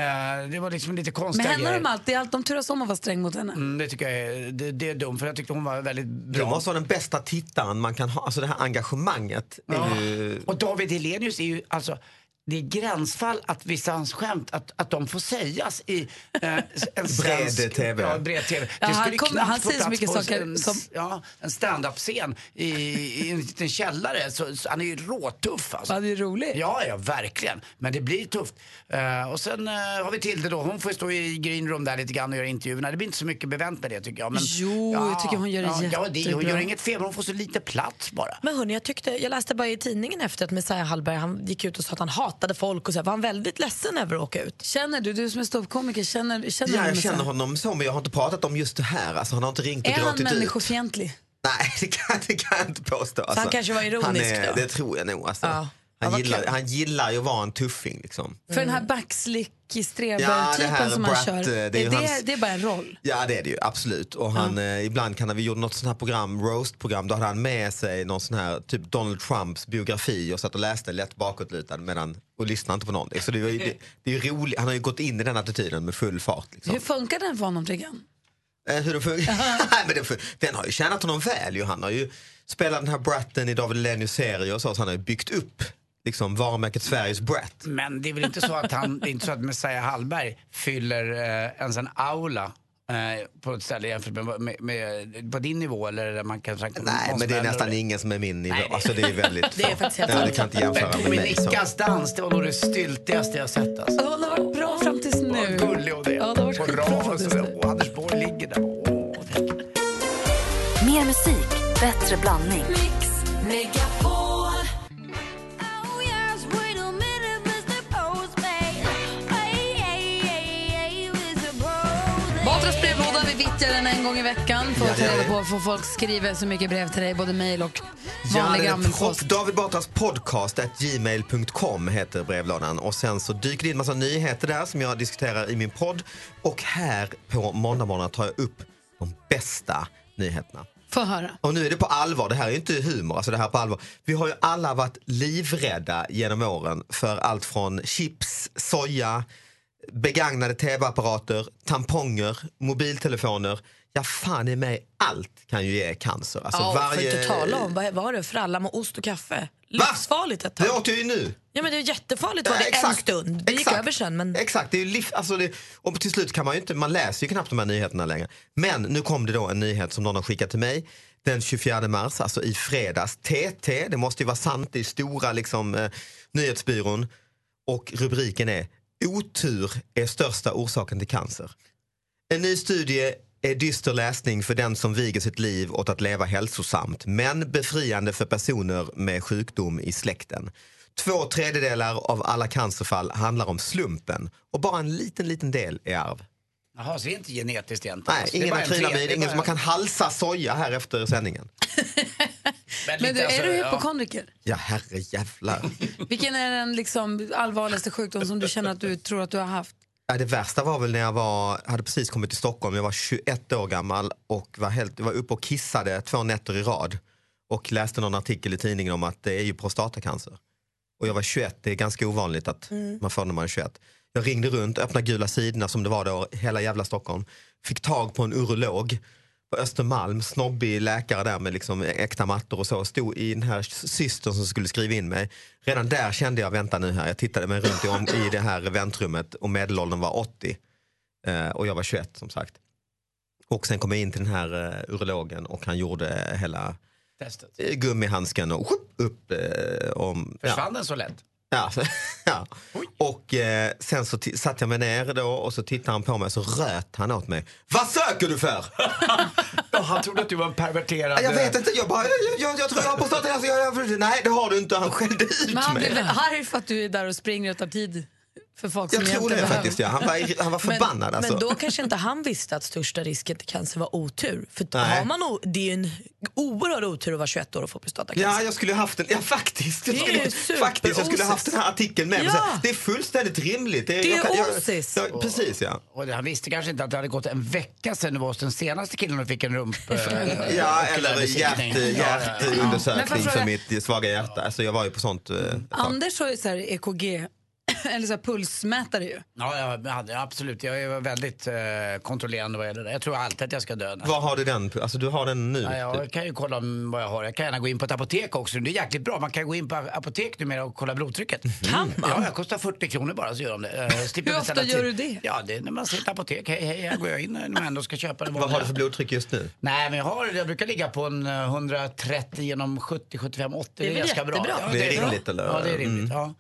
det var liksom lite konstiga henne har de alltid, allt, de turas om att vara sträng mot henne. Mm, det tycker jag är, det, det är dumt för jag tyckte hon var väldigt bra. bra. måste vara den bästa tittaren man kan ha. Alltså det här engagemanget Ja. ju... Och David Helenius är ju alltså det är gränsfall att vissa hans skämt att, att de får sägas i eh, en svensk... TV. Ja, bred TV. Ja, det han skulle kom- knappt han få säger så mycket på saker en, som- ja, en stand-up-scen i, i en liten källare. Så, så han är ju råtuff alltså. Ja, det är roligt. Ja, ja, verkligen. Men det blir tufft. Eh, och sen eh, har vi Tilde då. Hon får stå i green room där lite grann och göra intervjuerna. Det blir inte så mycket bevänt med det tycker jag. Men, Jo, jag tycker hon gör det ja, ja, det, Hon jättebra. gör inget fel, men hon får så lite plats bara. Men hörni, jag, tyckte, jag läste bara i tidningen efter att Messiah Hallberg han gick ut och sa att han hatade folk och så här, var han väldigt ledsen över att åka ut. Känner du, du som är ståuppkomiker, känner, känner Ja, du jag känner honom så, men jag har inte pratat om just det här. Alltså, han har inte ringt och Är han gråtit ut. människofientlig? Nej, det kan, det kan jag inte påstå. Alltså, han kanske var ironisk han då? Det tror jag nog. Alltså. Ja. Ja, Han, vad gillar, kul. han gillar ju att vara en tuffing. Liksom. För den här backslick Ja, det streber-typen här som han kör, eh, det är det, hans- det är bara en roll. Ja det är det ju absolut. Och han, eh, ibland kan vi gjorde något sånt här program, roast-program, då hade han med sig någon sån här typ Donald Trumps biografi och satt och läste lätt bakåtlutad medan, och lyssnade inte på någonting. Så det, var ju- det, det är roligt, han har ju gått in i den attityden med full fart. Liksom. Hur funkar den för honom tycker han? Eh, hur den, funkar? Men den, den har ju tjänat honom väl. Ju. Han har ju spelat den här Bratten i David Lenius serie och så, så han har ju byggt upp liksom, varumärket Sveriges Brat. Men det är väl inte så att han, det är inte så att Messiah Hallberg fyller eh, ens en aula eh, på ett ställe jämfört med, med, med på din nivå eller där man kan Nej, men det är nästan ingen som är min nivå. Nej. Alltså, det är väldigt Det är faktiskt helt ja, det kan inte jämföra med mig. Dominicas dans, det var nog det styltigaste jag sett. Alltså. Ja, det har varit bra fram tills nu. Vad gullig hon är. Ja, det har varit skitbra rad fram och tills nu. Anders Borg ligger där. Åh, Mer musik, bättre blandning. Mix Megapol. Den en gång i veckan för att ta Ja, reda på för folk skriver så mycket brev till dig, både mejl och Ja, vanlig gammelpost. pod- David Batras podcast at gmail.com heter brevlådan och sen så dyker det in massa nyheter där som jag diskuterar i min podd och här på måndagmorgonen tar jag upp de bästa nyheterna. Få höra. Och nu är det på allvar, det här är ju inte humor, alltså det här är på allvar. Vi har ju alla varit livrädda genom åren för allt från chips, soja, begagnade tv-apparater, tamponger, mobiltelefoner. Ja fan i mig, allt kan ju ge cancer. Alltså ja, varje... för att inte tala om, vad var det för alla med ost och kaffe? Livsfarligt ett tag. Det åt jag ju nu. Ja men det är jättefarligt var Ja, det en exakt. stund. Det gick Exakt. över sen men... Exakt, det är ju liv, alltså det, och till slut kan man ju inte, man läser ju knappt de här nyheterna längre. Men nu kom det då en nyhet som någon har skickat till mig den 24 mars, alltså i fredags. TT, det måste ju vara sant, det är stora liksom, eh, nyhetsbyrån. Och rubriken är Otur är största orsaken till cancer. En ny studie är dyster läsning för den som viger sitt liv åt att leva hälsosamt men befriande för personer med sjukdom i släkten. Två tredjedelar av alla cancerfall handlar om slumpen och bara en liten, liten del är arv. Jaha, så det är inte genetiskt egentligen? Nej, Alltså, ingen bara en akrylamid, ingen som man bara- kan halsa soja här efter sändningen. Men du, lite, alltså, är du ja. hypokondriker? Ja, herre jävlar. Vilken är den liksom allvarligaste sjukdom som du känner att du tror att du har haft? Ja, det värsta var väl när jag var, hade precis kommit till Stockholm, jag var 21 år gammal och var, helt, var uppe och kissade två nätter i rad och läste någon artikel i tidningen om att det är ju prostatacancer. Och jag var 21, det är ganska ovanligt att Mm. man får när man är 21. Jag ringde runt, öppnade gula sidorna som det var då, hela jävla Stockholm. Fick tag på en urolog på Östermalm, snobbig läkare där med liksom äkta mattor och så. Stod i den här systern som skulle skriva in mig. Redan där kände jag, vänta nu här, jag tittade mig runt i, om, i det här väntrummet och medelåldern var 80. Eh, och jag var 21 som sagt. Och sen kom jag in till den här uh, urologen och han gjorde hela Testet. eh, gummihandsken och sjup, upp eh, om... ja. Försvann den så lätt? Ja, så- ja. Och eh, sen så satte jag mig ner då och så tittade han på mig och så röt han åt mig. Vad söker du för? Ja, han trodde att du var en perverterad... Jag vet inte, jag bara, jag, jag, jag tror jag har prostatacancer. Jag, jag, nej det har du inte, han skällde ut Men han mig. blir arg för att du är där och springer och tar tid för folk Jag som tror det behöver. faktiskt, ja. Han var han var förbannad, men, alltså. men då kanske inte han visste att största risken till cancer var otur. För Nej. har man det är ju en oerhörd otur att vara 21 år och få prostatacancer. Ja, jag skulle haft den. Ja, faktiskt. Jag Det är skulle, faktiskt, jag skulle haft den här artikeln med. Ja. Så Det är fullständigt rimligt. Det är jag kan- jag- osis. jag- Precis, ja. Och han visste kanske inte att det hade gått en vecka sedan du var hos den senaste killen och fick en rump... eh, Ja, eller besiktning. hjärt, Ja, ja, ja. Hjärtundersökning jag för mitt svaga hjärta. Alltså, jag var ju på sånt eh. Anders har ju så här EKG, eller så här pulsmätare ju. Ja, jag hade, absolut. Jag är väldigt eh, kontrollerande vad gäller det. Jag tror alltid att jag ska dö. Var har du den? Alltså du har den nu? Ja, jag kan ju kolla vad jag har. Jag kan gärna gå in på ett apotek också. Det är jäkligt bra. Man kan gå in på apotek numera och kolla blodtrycket. Kan man? Ja, det kostar 40 kronor bara så gör de det. Eh, Hur ofta gör du det? Ja, det är när man ser ett apotek. Hej, hej, här går jag in när man ändå ska köpa det Vad har du för blodtryck just nu? Nej, men jag, har, jag brukar ligga på en eh, 130 genom 70, 75, 80. Det är, väl ganska bra. Ja, Det är rimligt, eller? Ja, det är rimligt. Mm. Ja.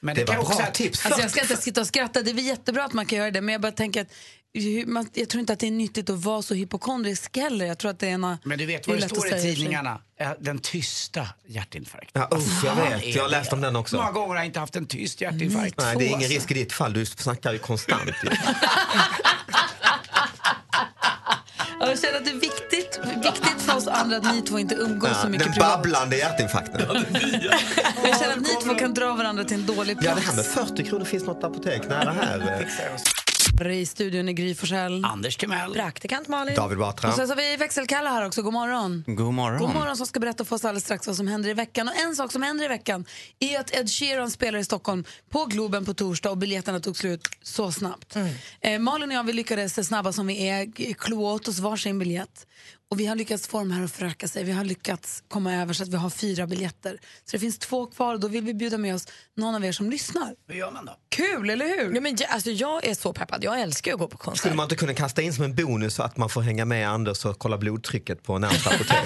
Men Det kan var också bra att- tips. Alltså jag ska inte sitta och skratta, det är jättebra att man kan göra det, men jag bara tänker att jag tror inte att det är nyttigt att vara så hypokondrisk heller. Jag tror att det är ena, Men du vet vad det, att står i tidningarna? Eh, Den tysta hjärtinfarkten. Ja, usch, jag vet. Jag har det? läst om den också. Många gånger har jag inte haft en tyst hjärtinfarkt? Nej, det är ingen risk i ditt fall. Du snackar ju konstant. Jag känner att det är viktigt, viktigt för oss andra att ni två inte umgås så Ja, mycket den privat. babblande hjärtinfarkten. Jag känner att ni två kan dra varandra till en dålig Ja, det plats. här med 40 kronor finns något apotek nära här. I studion är Gry Forssell. Anders Timell. Praktikant Malin. David Batra. Och sen så har vi växelkalle här också. God morgon. God morgon. God morgon som ska berätta för oss alldeles strax vad som händer i veckan. Och en sak som händer i veckan är att Ed Sheeran spelar i Stockholm på Globen på torsdag och biljetterna tog slut så snabbt. Eh, Malin och jag vi lyckades så snabba som vi är klå åt oss varsin biljett. Och vi har lyckats få de här att föröka sig. Vi har lyckats komma över så att vi har fyra biljetter. Så det finns två kvar och då vill vi bjuda med oss någon av er som lyssnar. Hur gör man då? Kul, eller hur? Ja, men jag, alltså, jag är så peppad. Jag älskar att gå på konsert. Skulle man inte kunna kasta in som en bonus så att man får hänga med Anders och kolla blodtrycket på närmsta apotek?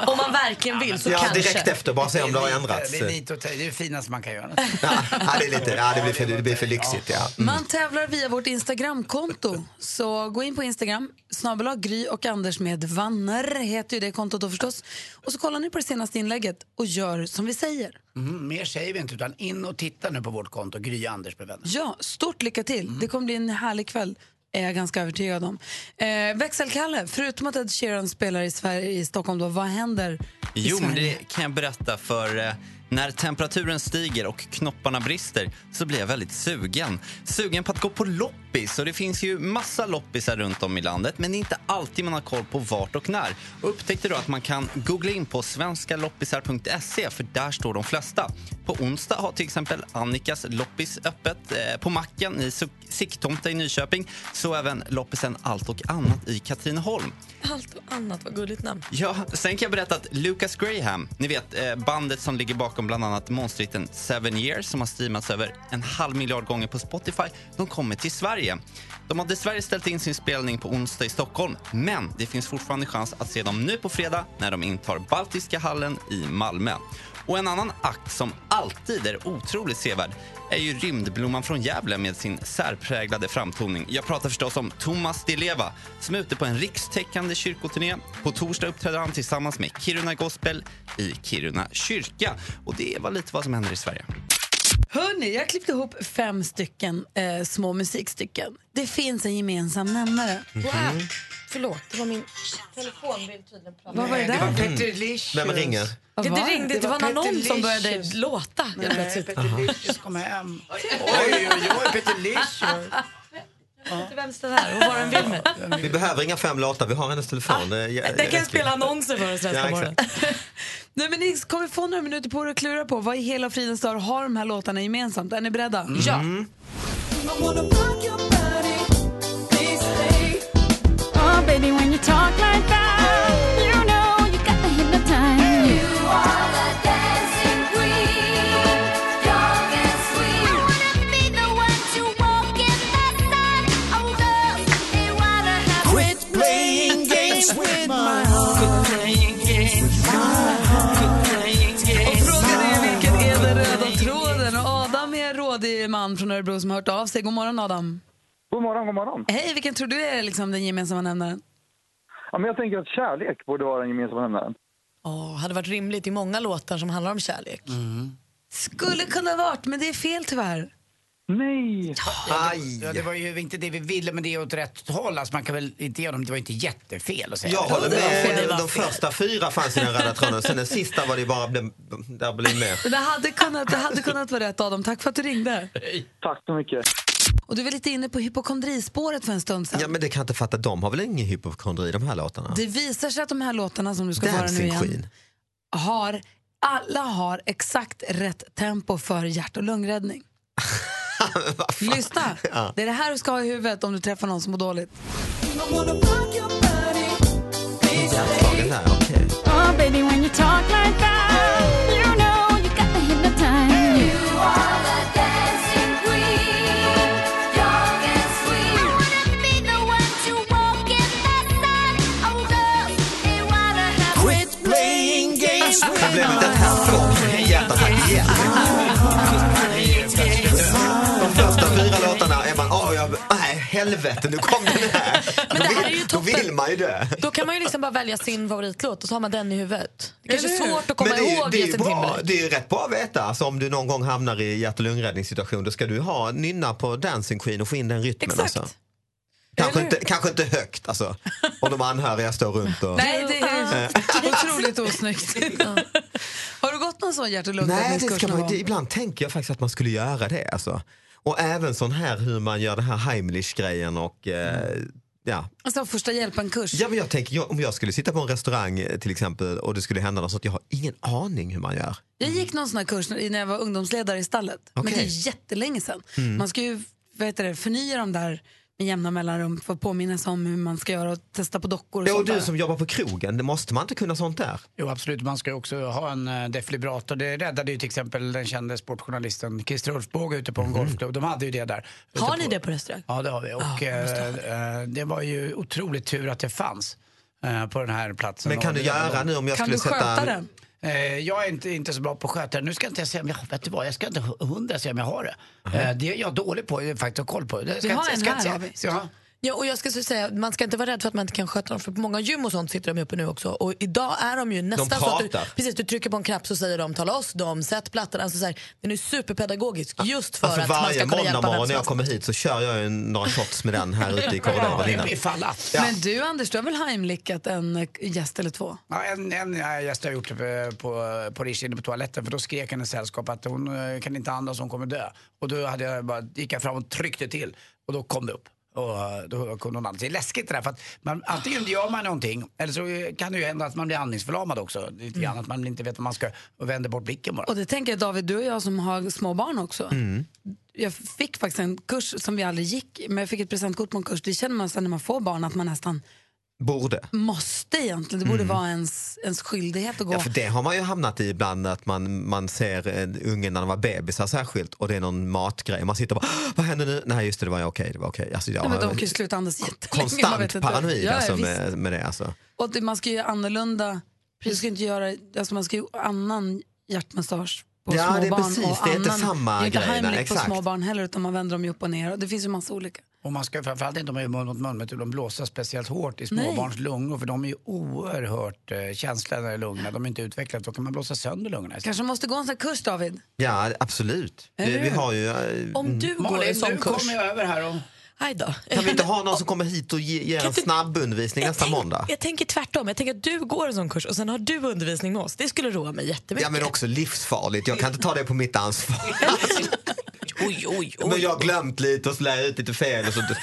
Om man verkligen vill så ja, kanske. direkt efter, bara se om det har ändrats. Det är lite det är det finaste man kan göra. Ja, det, är lite, ja, det, blir för, det blir för lyxigt. Ja. Mm. Man tävlar via vårt Instagramkonto. Så gå in på Instagram, snabel Gry och Anders med vanner heter ju det kontot då förstås. Och så kollar ni på det senaste inlägget och gör som vi säger. Mm, mer säger vi inte, utan in och titta nu på vårt konto, Gry Anders med vänner. Ja, stort lycka till. Det kommer bli en härlig kväll. Är jag ganska övertygad om. Eh, Växelkalle, förutom att Ed Sheeran spelar i, Sverige, i Stockholm, då, vad händer i Jo, men Sverige? det kan jag berätta för eh, när temperaturen stiger och knopparna brister så blir jag väldigt sugen. Sugen på att gå på loppis och det finns ju massa loppisar runt om i landet men det är inte alltid man har koll på vart och när. Och upptäckte då att man kan googla in på svenskaloppisar.se för där står de flesta. På onsdag har till exempel Annikas loppis öppet eh, på macken i Sigtomta i Nyköping så även loppisen Allt och annat i Katrineholm. Allt och annat, vad gulligt namn. Ja, sen kan jag berätta att Lucas Graham, ni vet eh, bandet som ligger bakom bland annat monsterhitten Seven Years som har streamats över en halv miljard gånger på Spotify, de kommer till Sverige. De har dessvärre ställt in sin spelning på onsdag i Stockholm, men det finns fortfarande chans att se dem nu på fredag när de intar Baltiska hallen i Malmö. Och en annan akt som alltid är otroligt sevärd är ju Rymdblomman från Gävle med sin särpräglade framtoning. Jag pratar förstås om Thomas Di Leva som är ute på en rikstäckande kyrkoturné. På torsdag uppträder han tillsammans med Kiruna Gospel i Kiruna kyrka. Och det var lite vad som händer i Sverige. Hörni, jag klippte ihop fem stycken eh, små musikstycken. Det finns en gemensam nämnare. Wow. Förlåt, det var min telefon vill tydligen prata. Vad var det där? Det var Licious. Vem ringer? Ja, det ringde, det, var en annons som började Licious. låta Nej, Licious kom hem. Oj, oj, oj, Petter Licious. Till vänster här och vad den vill med. Vi behöver inga fem låtar, vi har hennes telefon. Det, är- Den kan jag spela annonser för oss nästa Ja, morgon. Nej, men ni kommer få några minuter på er att klura på vad i hela fridens dag har de här låtarna gemensamt. Är ni beredda? Ja. Oh, Örebro som har hört av sig. God morgon Adam. God morgon, god morgon. Hej, vilken tror du är liksom den gemensamma nämnaren? Ja, men jag tänker att kärlek borde vara den gemensamma nämnaren. Åh, hade varit rimligt i många låtar som handlar om kärlek. Skulle kunna varit, men det är fel tyvärr. Nej! Ja, det, ja, det var ju inte det vi ville, men det är åt rätt håll. Alltså man kan väl inte ge dem, det var inte jättefel att säga. Jag håller Det var- det med. var De första fyra fanns i den röda tråden, sen den sista var det bara blev, där blev mer. Det hade kunnat, det hade kunnat vara rätt Adam. Tack för att du ringde. Tack så mycket. Och du var lite inne på hypokondrispåret för en stund sedan. Ja, men det kan jag inte fatta, de har väl ingen hypokondri de här låtarna? Det visar sig att de här låtarna som du ska höra nu igen Queen. har, alla har exakt rätt tempo för hjärt och lungräddning. Lyssna! Ja. Det är det här du ska ha i huvudet om du träffar någon som mår dåligt. Hjärtslagen helvete, nu kom den här. Men det då, här är ju vill, då toppen. vill man ju dö. Då kan man ju liksom bara välja sin favoritlåt och så har man den i huvudet. Det kanske är svårt att komma det ihåg det är, ju Justin Timberlake. det är ju rätt bra att veta. Alltså, om du någon gång hamnar i hjärt och lungräddningssituation då ska du ha nynna på Dancing Queen och få in den rytmen. Exakt. Alltså. Kanske inte, kanske inte högt alltså. Om de anhöriga står runt och... Nej, det är otroligt osnyggt. Har du gått någon sån hjärt och Nej, det lungräddningskurs ska man, det, ibland tänker jag faktiskt att man skulle göra det. Alltså. Och även sån här hur man gör det här Heimlich-grejen och eh, ja. Alltså första hjälpen-kurs. Ja, men jag tänker, jag, om jag skulle sitta på en restaurang eh, till exempel och det skulle hända något sånt, jag har ingen aning hur man gör. Jag gick någon sån här kurs när jag var ungdomsledare i stallet. Men Okej. det är jättelänge sedan. Mm. Man ska ju vad heter det, förnya dem där med jämna mellanrum för att påminna sig om hur man ska göra och testa på dockor och Ja, och sånt du där. som jobbar på krogen, det måste man inte kunna sånt där? Jo absolut, man ska också ha en uh, defibrillator. Det räddade ju till exempel den kände sportjournalisten Christer Ulfbåge ute på en golfklubb. De hade ju det där. Har ni på... det på restaurang? Ja det har vi. Och eh, eh, det var ju otroligt tur att det fanns eh, på den här platsen. Men kan du det- göra nu om jag Kan skulle du sätta... sköta den? Eh, jag är inte, inte så bra på att sköta det. Nu ska jag inte säga om jag, vet du vad, jag ska inte hundra säga om jag har det. Eh, det är jag dålig på faktiskt, att ha koll på. Det ska Vi har inte- en ska här, vi. Så, ja. Och jag ska så säga, man ska inte vara rädd för att man inte kan sköta dem för på många gym och sånt sitter de uppe nu också och idag är de ju nästan så att du, pratar. precis, du trycker på en knapp så säger de ta loss dem, sätt plattan. Alltså så här, den är superpedagogisk just för Alltså att man varje ska kunna hjälpa vem morgon när jag kommer hit så kör jag en, några shots med den här ute i korridoren innan. Ja. Men du Anders, du har väl heimlickat en eh, gäst eller två? Ja, en, en gäst har gjort det eh, på, på Rish inne på toaletten för då skrek hennes sällskap att hon eh, kan inte andas, hon kommer dö. Och då hade jag bara, gick jag fram och tryckte till och då kom det upp. Och eh, då kunde hon andas. Det är läskigt det där för att man, antingen gör man någonting eller så kan det ju hända att man blir andningsförlamad också. Lite grann, att man inte vet vad man ska och vänder bort blicken bara. Och det tänker jag David, du och jag som har små barn också. Mm. Jag fick faktiskt en kurs som vi aldrig gick, men jag fick ett presentkort på en kurs. Det känner man sen när man får barn att man nästan Borde. måste egentligen. Det borde Mm. vara ens, ens skyldighet att gå. Ja, för det har man ju hamnat i ibland att man, man ser en unge när de var bebisar särskilt och det är någon matgrej. Man sitter och bara, "Åh, vad händer nu? Nej just det, det var okej. Det var okej. Alltså, jag Nej, men de kan ju sluta andas jättelänge. konstant paranoid Ja, ja, alltså, med, med det. Alltså. Och det, man ska ju annorlunda, du ska inte göra, alltså man ska ju annan hjärtmassage på Ja, små det är precis, det är inte samma det är inte grej, Heimlich på exakt. små barn heller utan man vänder dem ju upp och ner. Och det finns ju massa olika. Och man ska framförallt inte ha mun mot mun med de blåsa speciellt hårt i Nej. småbarns lungor för de är ju oerhört eh, känsliga där i lungorna. De är inte utvecklade, då kan man blåsa sönder lungorna. istället. Kanske måste gå en sån här kurs David? Ja, absolut. Eller Vi, vi har ju... eh, Om du går en sån nu kurs. kommer jag över här och... Kan vi inte ha någon som kommer hit och ge, ger en snabbundervisning nästa måndag? Jag tänker tvärtom. Jag tänker att du går en sån kurs och sen har du undervisning med oss. Det skulle roa mig jättemycket. Ja men också livsfarligt, jag kan inte ta det på mitt ansvar. oj, oj, oj. Men jag har glömt lite och så lär jag ut lite fel. Och så,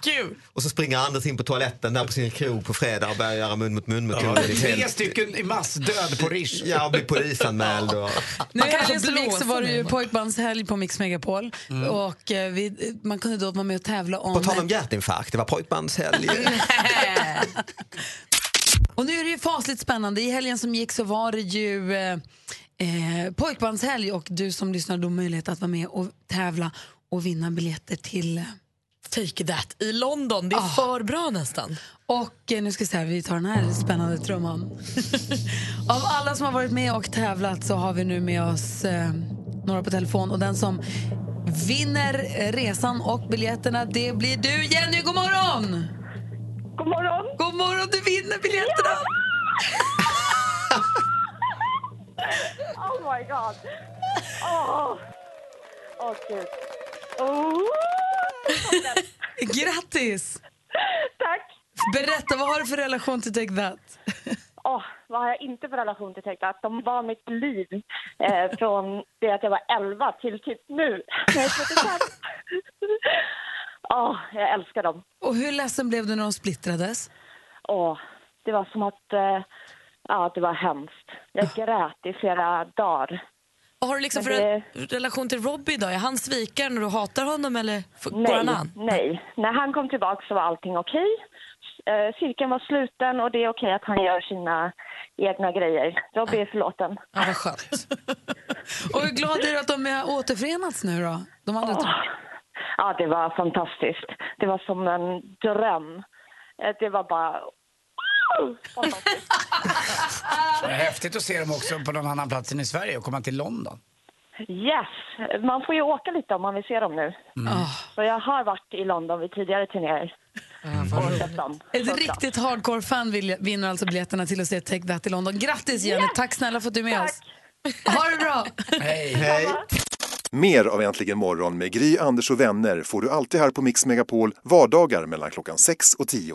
Kul. och så springer Anders in på toaletten där på sin krog på fredag och börjar göra mun mot mun Ja, metoden. tre stycken i massdöd på Rish. Ja, och blir polisanmäld. Och... Nu i kanske helgen som gick så var det ju pojkbandshelg på Mix Megapol. Mm. Och eh, vi, man kunde då vara med och tävla om... På tal om hjärtinfarkt, det var pojkbandshelg. Och nu är det ju fasligt spännande. I helgen som gick så var det ju eh, eh, pojkbandshelg och du som lyssnar har då möjlighet att vara med och tävla och vinna biljetter till... eh, Take that i London. Det är för bra nästan. Och eh, nu ska vi se vi tar den här spännande trumman. Av alla som har varit med och tävlat så har vi nu med oss eh, några på telefon och den som vinner eh, resan och biljetterna det blir du Jenny, god morgon! God morgon! God morgon, du vinner biljetterna! Oh my god! Åh, Åh gud. Oh. Grattis! Tack! Berätta, vad har du för relation till Take That? Åh, vad har jag inte för relation till Take That? De var mitt liv eh, från det att jag var 11 till typ nu. när jag är 35. Åh, jag älskar dem. Och hur ledsen blev du när de splittrades? Åh, det var som att... Eh, ja, det var hemskt. Jag grät i flera dagar. Vad har du liksom det- re- relation till Robbie? Är han svikaren och du hatar honom eller går han Nej, an? nej. När han kom tillbaka så var allting okej. Eh, cirkeln var sluten och det är okej att han gör sina egna grejer. Robbie är förlåten. Ja, vad skönt. Och hur glad är du att de har återförenats nu då? De andra två? Ja, det var fantastiskt. Det var som en dröm. Eh, Det var bara... Är häftigt att se dem också på någon annan plats än i Sverige och komma till London. Yes! Man får ju åka lite om man vill se dem nu. Så jag har varit i London vid tidigare turnéer. Och sett dem. Ett riktigt hardcore-fan vill- vinner alltså biljetterna till att se Take That i London. Grattis Jenny, tack snälla för att du är med oss. Ha det bra! Hej! Hej. Mer av Äntligen morgon med Gry, Anders och vänner får du alltid här på Mix Megapol vardagar mellan klockan 6 och 10.